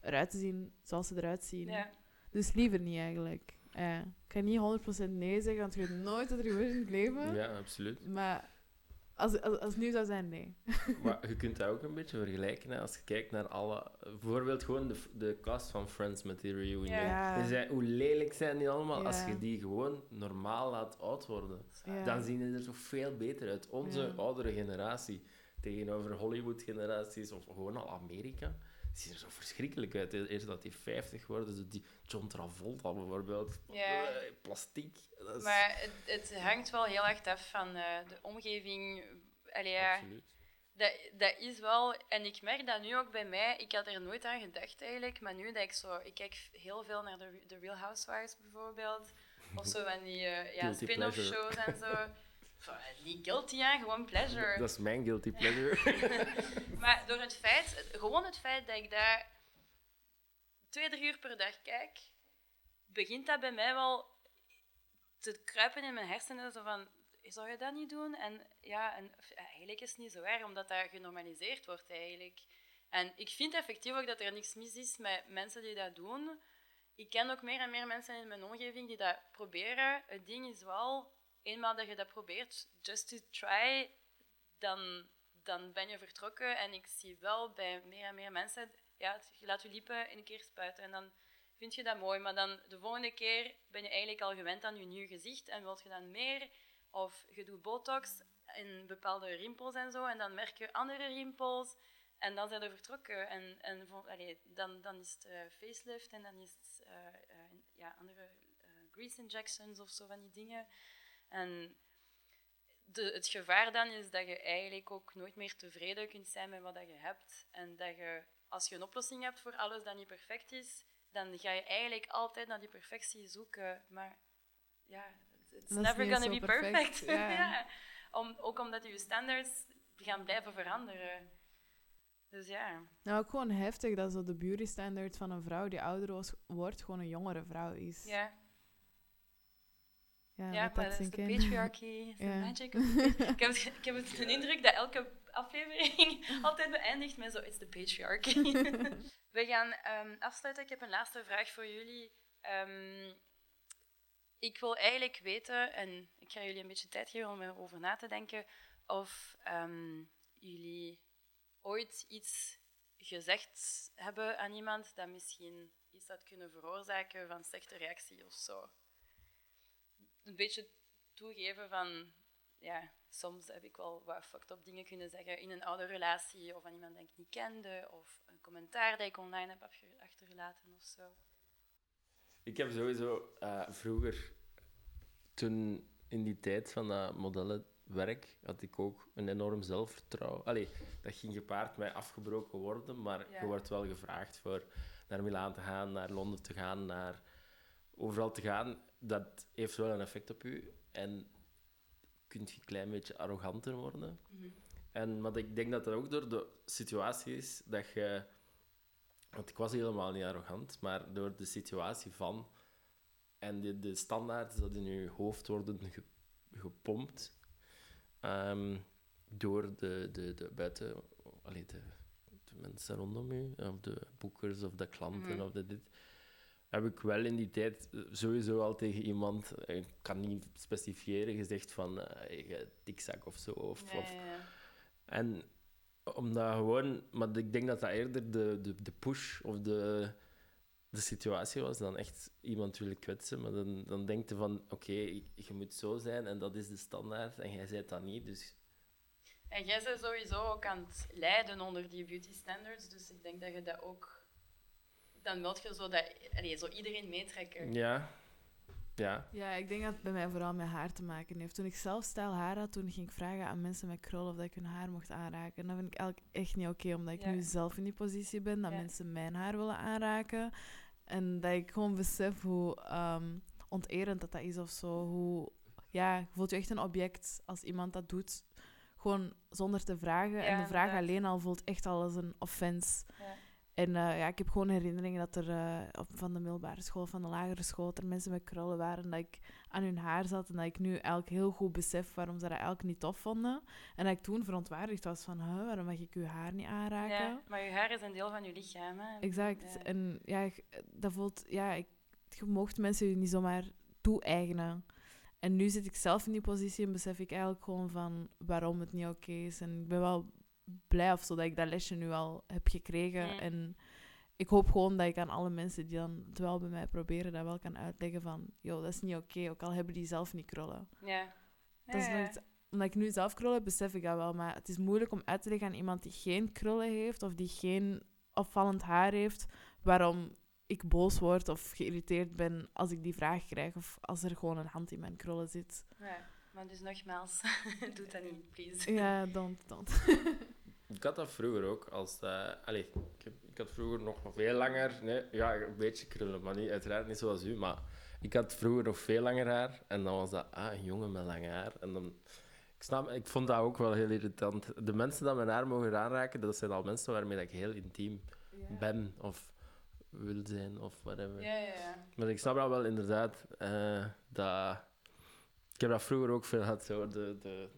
eruit te zien zoals ze eruit zien. Ja. Dus liever niet eigenlijk. Ja, ik kan niet 100% nee zeggen, want je weet nooit wat er gebeurt in het leven. Ja, absoluut. Maar als, als, als het nu zou zijn, nee. Maar je kunt dat ook een beetje vergelijken hè, als je kijkt naar alle... Bijvoorbeeld gewoon de, de cast van Friends met die reunion. Ja. Die zijn, hoe lelijk zijn die allemaal als je die gewoon normaal laat oud worden. Ja. Dan zien die er zo veel beter uit. Onze Ja. oudere generatie tegenover Hollywood-generaties of gewoon al Amerika, zien er zo verschrikkelijk uit. Eerst dat die 50 worden, zo die John Travolta bijvoorbeeld. Ja. Eh, Plastiek. Dat is Maar het, het hangt wel heel erg af van eh, de omgeving. Allee, ja, absoluut. dat, dat is wel... En ik merk dat nu ook bij mij. Ik had er nooit aan gedacht eigenlijk. Maar nu dat ik zo... Ik kijk heel veel naar de, de Real Housewives bijvoorbeeld. Of zo van die eh, ja, spin-off shows en zo. Van, Niet guilty, ja, gewoon pleasure. Dat is mijn guilty pleasure. Maar door het feit, gewoon het feit dat ik daar twee, drie uur per dag kijk, begint dat bij mij wel te kruipen in mijn hersenen. Zo van, zou je dat niet doen? En ja, en, eigenlijk is het niet zo erg, omdat dat genormaliseerd wordt eigenlijk. En ik vind effectief ook dat er niks mis is met mensen die dat doen. Ik ken ook meer en meer mensen in mijn omgeving die dat proberen. Het ding is wel, eenmaal dat je dat probeert, just to try, dan, dan ben je vertrokken. En ik zie wel bij meer en meer mensen, ja, je laat je lippen een keer spuiten en dan vind je dat mooi. Maar dan de volgende keer ben je eigenlijk al gewend aan je nieuw gezicht en wilt je dan meer. Of je doet botox in bepaalde rimpels en zo, en dan merk je andere rimpels. En dan zijn we vertrokken. En, en dan, dan is het eh, facelift en dan is het eh, eh, ja, andere grease injections of zo van die dingen. En de, het gevaar dan is dat je eigenlijk ook nooit meer tevreden kunt zijn met wat dat je hebt. En dat je, als je een oplossing hebt voor alles dat niet perfect is, dan ga je eigenlijk altijd naar die perfectie zoeken. Maar ja, it's Dat never gonna be perfect, perfect. ja. Ja. Om, ook omdat je standards gaan blijven veranderen. Dus ja. Nou, ook gewoon heftig dat zo de beauty standard van een vrouw die ouder wordt, gewoon een jongere vrouw is. Ja, ja, maar dat is de patriarchy, the magic ik, heb, het- ik heb het de indruk dat elke aflevering altijd beëindigt met zo, it's the patriarchy. We gaan ehm, afsluiten. Ik heb een laatste vraag voor jullie. Ehm, ik wil eigenlijk weten, en ik ga jullie een beetje tijd geven om erover na te denken, of ehm, jullie ooit iets gezegd hebben aan iemand dat misschien iets had kunnen veroorzaken van slechte reactie of zo. Een beetje toegeven van, ja, soms heb ik wel wat fucked up dingen kunnen zeggen in een oude relatie of aan iemand die ik niet kende of een commentaar dat ik online heb achtergelaten of zo. Ik heb sowieso eh, vroeger, toen in die tijd van dat modellenwerk, had ik ook een enorm zelfvertrouwen. Allee, dat ging gepaard met afgebroken worden, maar Ja. je wordt wel gevraagd voor naar Milaan te gaan, naar Londen te gaan, naar overal te gaan. Dat heeft wel een effect op u. En kunt je een klein beetje arroganter worden. En, maar ik denk dat dat ook door de situatie is dat je... Want ik was helemaal niet arrogant, maar door de situatie van... En de, de standaarden dat in je hoofd worden ge- gepompt ehm, door de, de, de buiten... Allee, de, de mensen rondom je, of de boekers of de klanten Mhm. of de dit heb ik wel in die tijd eh, sowieso al tegen iemand, eh, ik kan niet specifieren, gezegd van eh, je dikzak of zo. Of, Ja, of, ja, ja. en omdat gewoon, maar ik denk dat dat eerder de, de, de push of de, de situatie was dan echt iemand willen kwetsen. Maar dan, dan denk je van, oké, je moet zo zijn en dat is de standaard en jij zei dat niet. Dus En jij bent sowieso ook aan het lijden onder die beauty standards, dus ik denk dat je dat ook... Dan wil je zo, dat, allee, zo iedereen meetrekken. ja, ja. Ja, ik denk dat het bij mij vooral met haar te maken heeft. Toen ik zelf stijl haar had, toen ging ik vragen aan mensen met krul of dat ik hun haar mocht aanraken. En dat vind ik eigenlijk echt niet oké, omdat ik Ja. nu zelf in die positie ben, dat Ja. mensen mijn haar willen aanraken. En dat ik gewoon besef hoe ehm, onterend dat dat is of zo. Hoe, ja, je voelt je echt een object als iemand dat doet, gewoon zonder te vragen. Ja, en de vraag inderdaad. alleen al voelt echt al als een offense. En eh, ja, ik heb gewoon herinneringen dat er eh, op, van de middelbare school, van de lagere school, dat er mensen met krullen waren, dat ik aan hun haar zat en dat ik nu eigenlijk heel goed besef waarom ze dat eigenlijk niet tof vonden. En dat ik toen verontwaardigd was van, huh, waarom mag ik uw haar niet aanraken? Ja, maar je haar is een deel van je lichaam. Hè? Exact. Ja. En ja, dat voelt, ja, ik, je mocht mensen je niet zomaar toe-eigenen. En nu zit ik zelf in die positie en besef ik eigenlijk gewoon van waarom het niet oké is. En ik ben wel blij of zo dat ik dat lesje nu al heb gekregen. Mm. En ik hoop gewoon dat ik aan alle mensen die dan het wel bij mij proberen, dat wel kan uitleggen van, joh, dat is niet oké, ook al hebben die zelf niet krullen. Ja. Dat is omdat ik nu zelf krullen heb, besef ik dat wel. Maar het is moeilijk om uit te leggen aan iemand die geen krullen heeft of die geen opvallend haar heeft, waarom ik boos word of geïrriteerd ben als ik die vraag krijg of als er gewoon een hand in mijn krullen zit. Ja, maar dus nogmaals, doe dat niet, please. Ja, don't, don't. Ik had dat vroeger ook. Als, eh allee, ik, heb, ik had vroeger nog veel langer... Nee, ja, een beetje krullen, maar niet, uiteraard niet zoals u. Maar ik had vroeger nog veel langer haar. En dan was dat ah, een jongen met lang haar. En dan, ik, snap, ik vond dat ook wel heel irritant. De mensen die mijn haar mogen aanraken, dat zijn al mensen waarmee dat ik heel intiem ben. Of wil zijn, of whatever. Ja, ja, ja. Maar ik snap dat wel inderdaad. eh, dat... Ik heb dat vroeger ook veel gehad. Zo, de, de, de-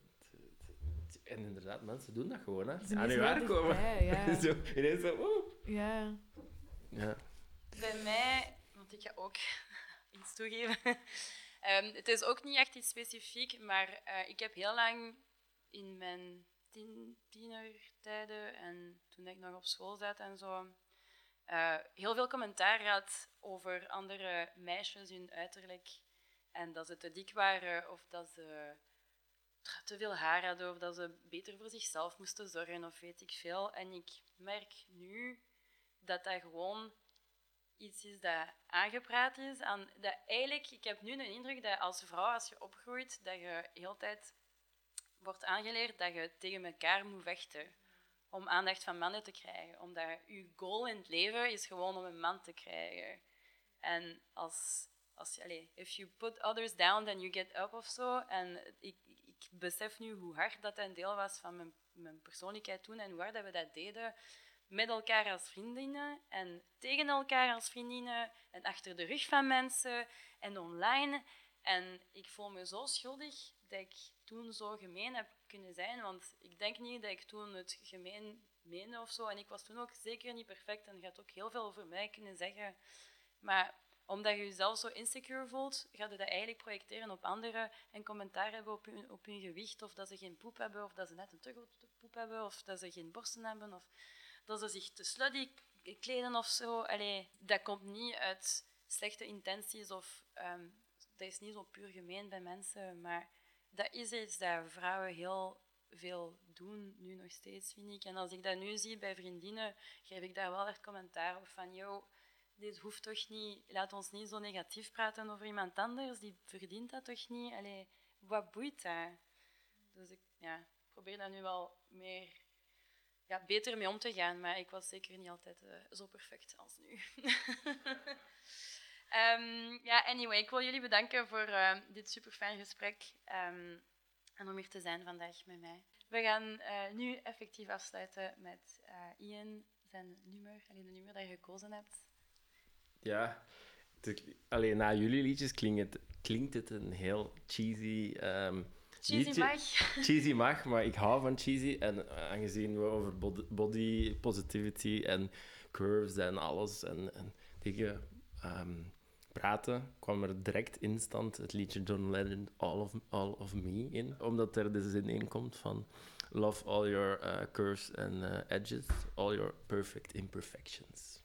de- en inderdaad, mensen doen dat gewoon, hè. Ze Aan je werk komen. ja. zo, ineens zo, oeh. Ja. Ja. Bij mij, want ik ga ook iets toegeven. Ehm, het is ook niet echt iets specifiek, maar eh, ik heb heel lang in mijn tien, tienertijden en toen ik nog op school zat en zo, eh, heel veel commentaar gehad over andere meisjes, hun uiterlijk. En dat ze te dik waren of dat ze te veel haar hadden of dat ze beter voor zichzelf moesten zorgen of weet ik veel. En ik merk nu dat dat gewoon iets is dat aangepraat is. Aan, dat eigenlijk, ik heb nu de indruk dat als vrouw, als je opgroeit, dat je heel tijd wordt aangeleerd dat je tegen elkaar moet vechten om aandacht van mannen te krijgen. Omdat je goal in het leven is gewoon om een man te krijgen. En als, als je, allez, if you put others down, then you get up of zo. En ik, ik besef nu hoe hard dat een deel was van mijn, mijn persoonlijkheid toen en hoe hard dat we dat deden met elkaar als vriendinnen en tegen elkaar als vriendinnen en achter de rug van mensen en online. En ik voel me zo schuldig dat ik toen zo gemeen heb kunnen zijn, want ik denk niet dat ik toen het gemeen meende of zo. En ik was toen ook zeker niet perfect en had ook heel veel over mij kunnen zeggen. Maar omdat je jezelf zo insecure voelt, ga je dat eigenlijk projecteren op anderen en commentaar hebben op hun, op gewicht, of dat ze geen poep hebben, of dat ze net een te grote poep hebben, of dat ze geen borsten hebben, of dat ze zich te slutty kleden of zo. Allee, dat komt niet uit slechte intenties of ehm, dat is niet zo puur gemeen bij mensen, maar dat is iets dat vrouwen heel veel doen, nu nog steeds, vind ik. En als ik dat nu zie bij vriendinnen, geef ik daar wel echt commentaar op van, yo, dit hoeft toch niet, laat ons niet zo negatief praten over iemand anders, die verdient dat toch niet? Allee, wat boeit dat? Dus ik ja, probeer daar nu wel meer ja, beter mee om te gaan, maar ik was zeker niet altijd uh, zo perfect als nu. um, ja, anyway, ik wil jullie bedanken voor uh, dit super fijn gesprek um, en om hier te zijn vandaag met mij. We gaan uh, nu effectief afsluiten met Ian, zijn nummer, alleen de nummer dat je gekozen hebt. Ja, alleen na jullie liedjes klinkt het, klinkt het een heel cheesy. Um, cheesy liedje. mag. Cheesy mag, maar ik hou van cheesy. En aangezien we over body, positivity en curves en alles en, en dingen um, praten, kwam er direct instant het liedje John Legend All of, All of Me in. Omdat er de zin in komt van Love all your uh, curves and uh, edges, all your perfect imperfections.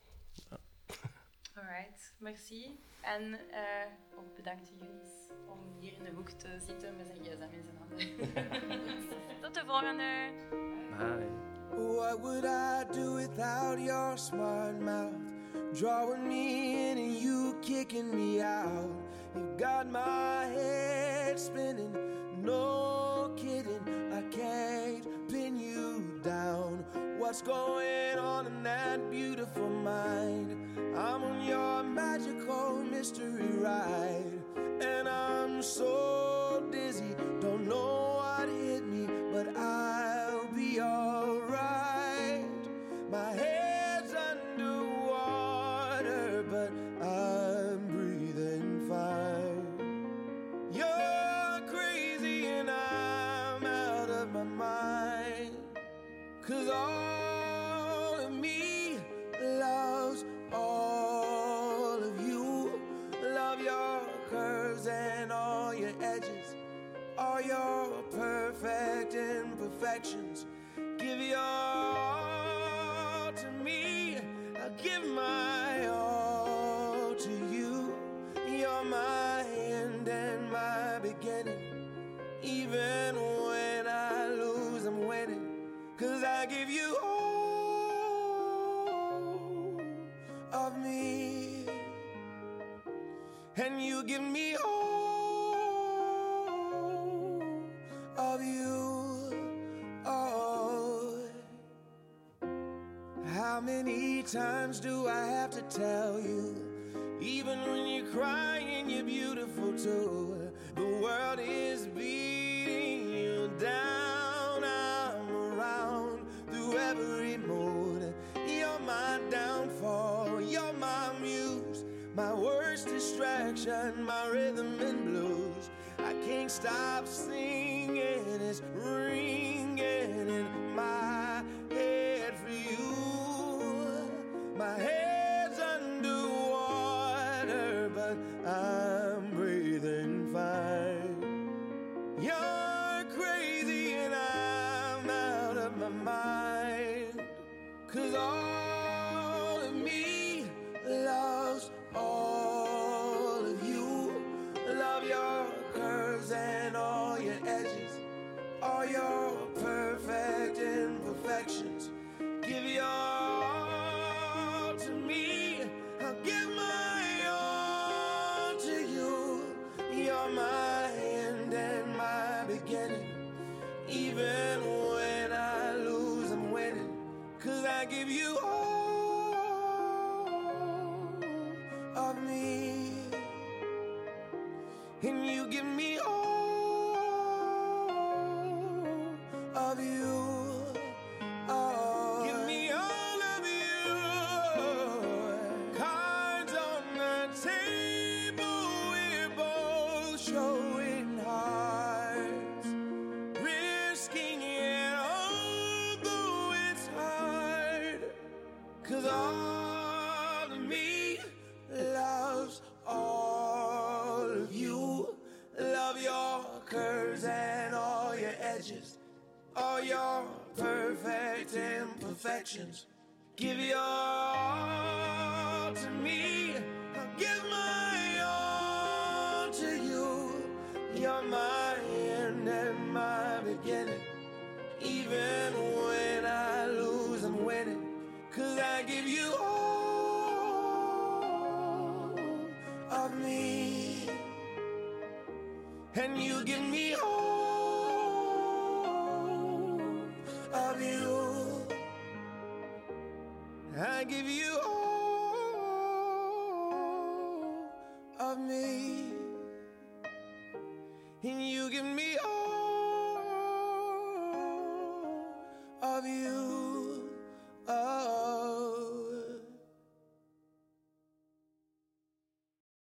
Ja. Alright, merci. En uh, ook bedankt jullie om hier in de hoek te zitten met zijn gsm in zijn handen. Tot de volgende. Bye. What would I do without your smart mouth? Drawing me in and you kicking me out. You got my head spinning, no kidding. I can't pin you down. What's going on in that beautiful mind? I'm on your magical mystery ride, and I'm so give me all of you. Oh. How many times do I have to tell you? Even when you're crying, you're beautiful too. my rhythm and blues. I can't stop singing, it's ringing in my head for you. My head's under water, but I'm breathing fine. You're crazy and I'm out of my mind. Cause all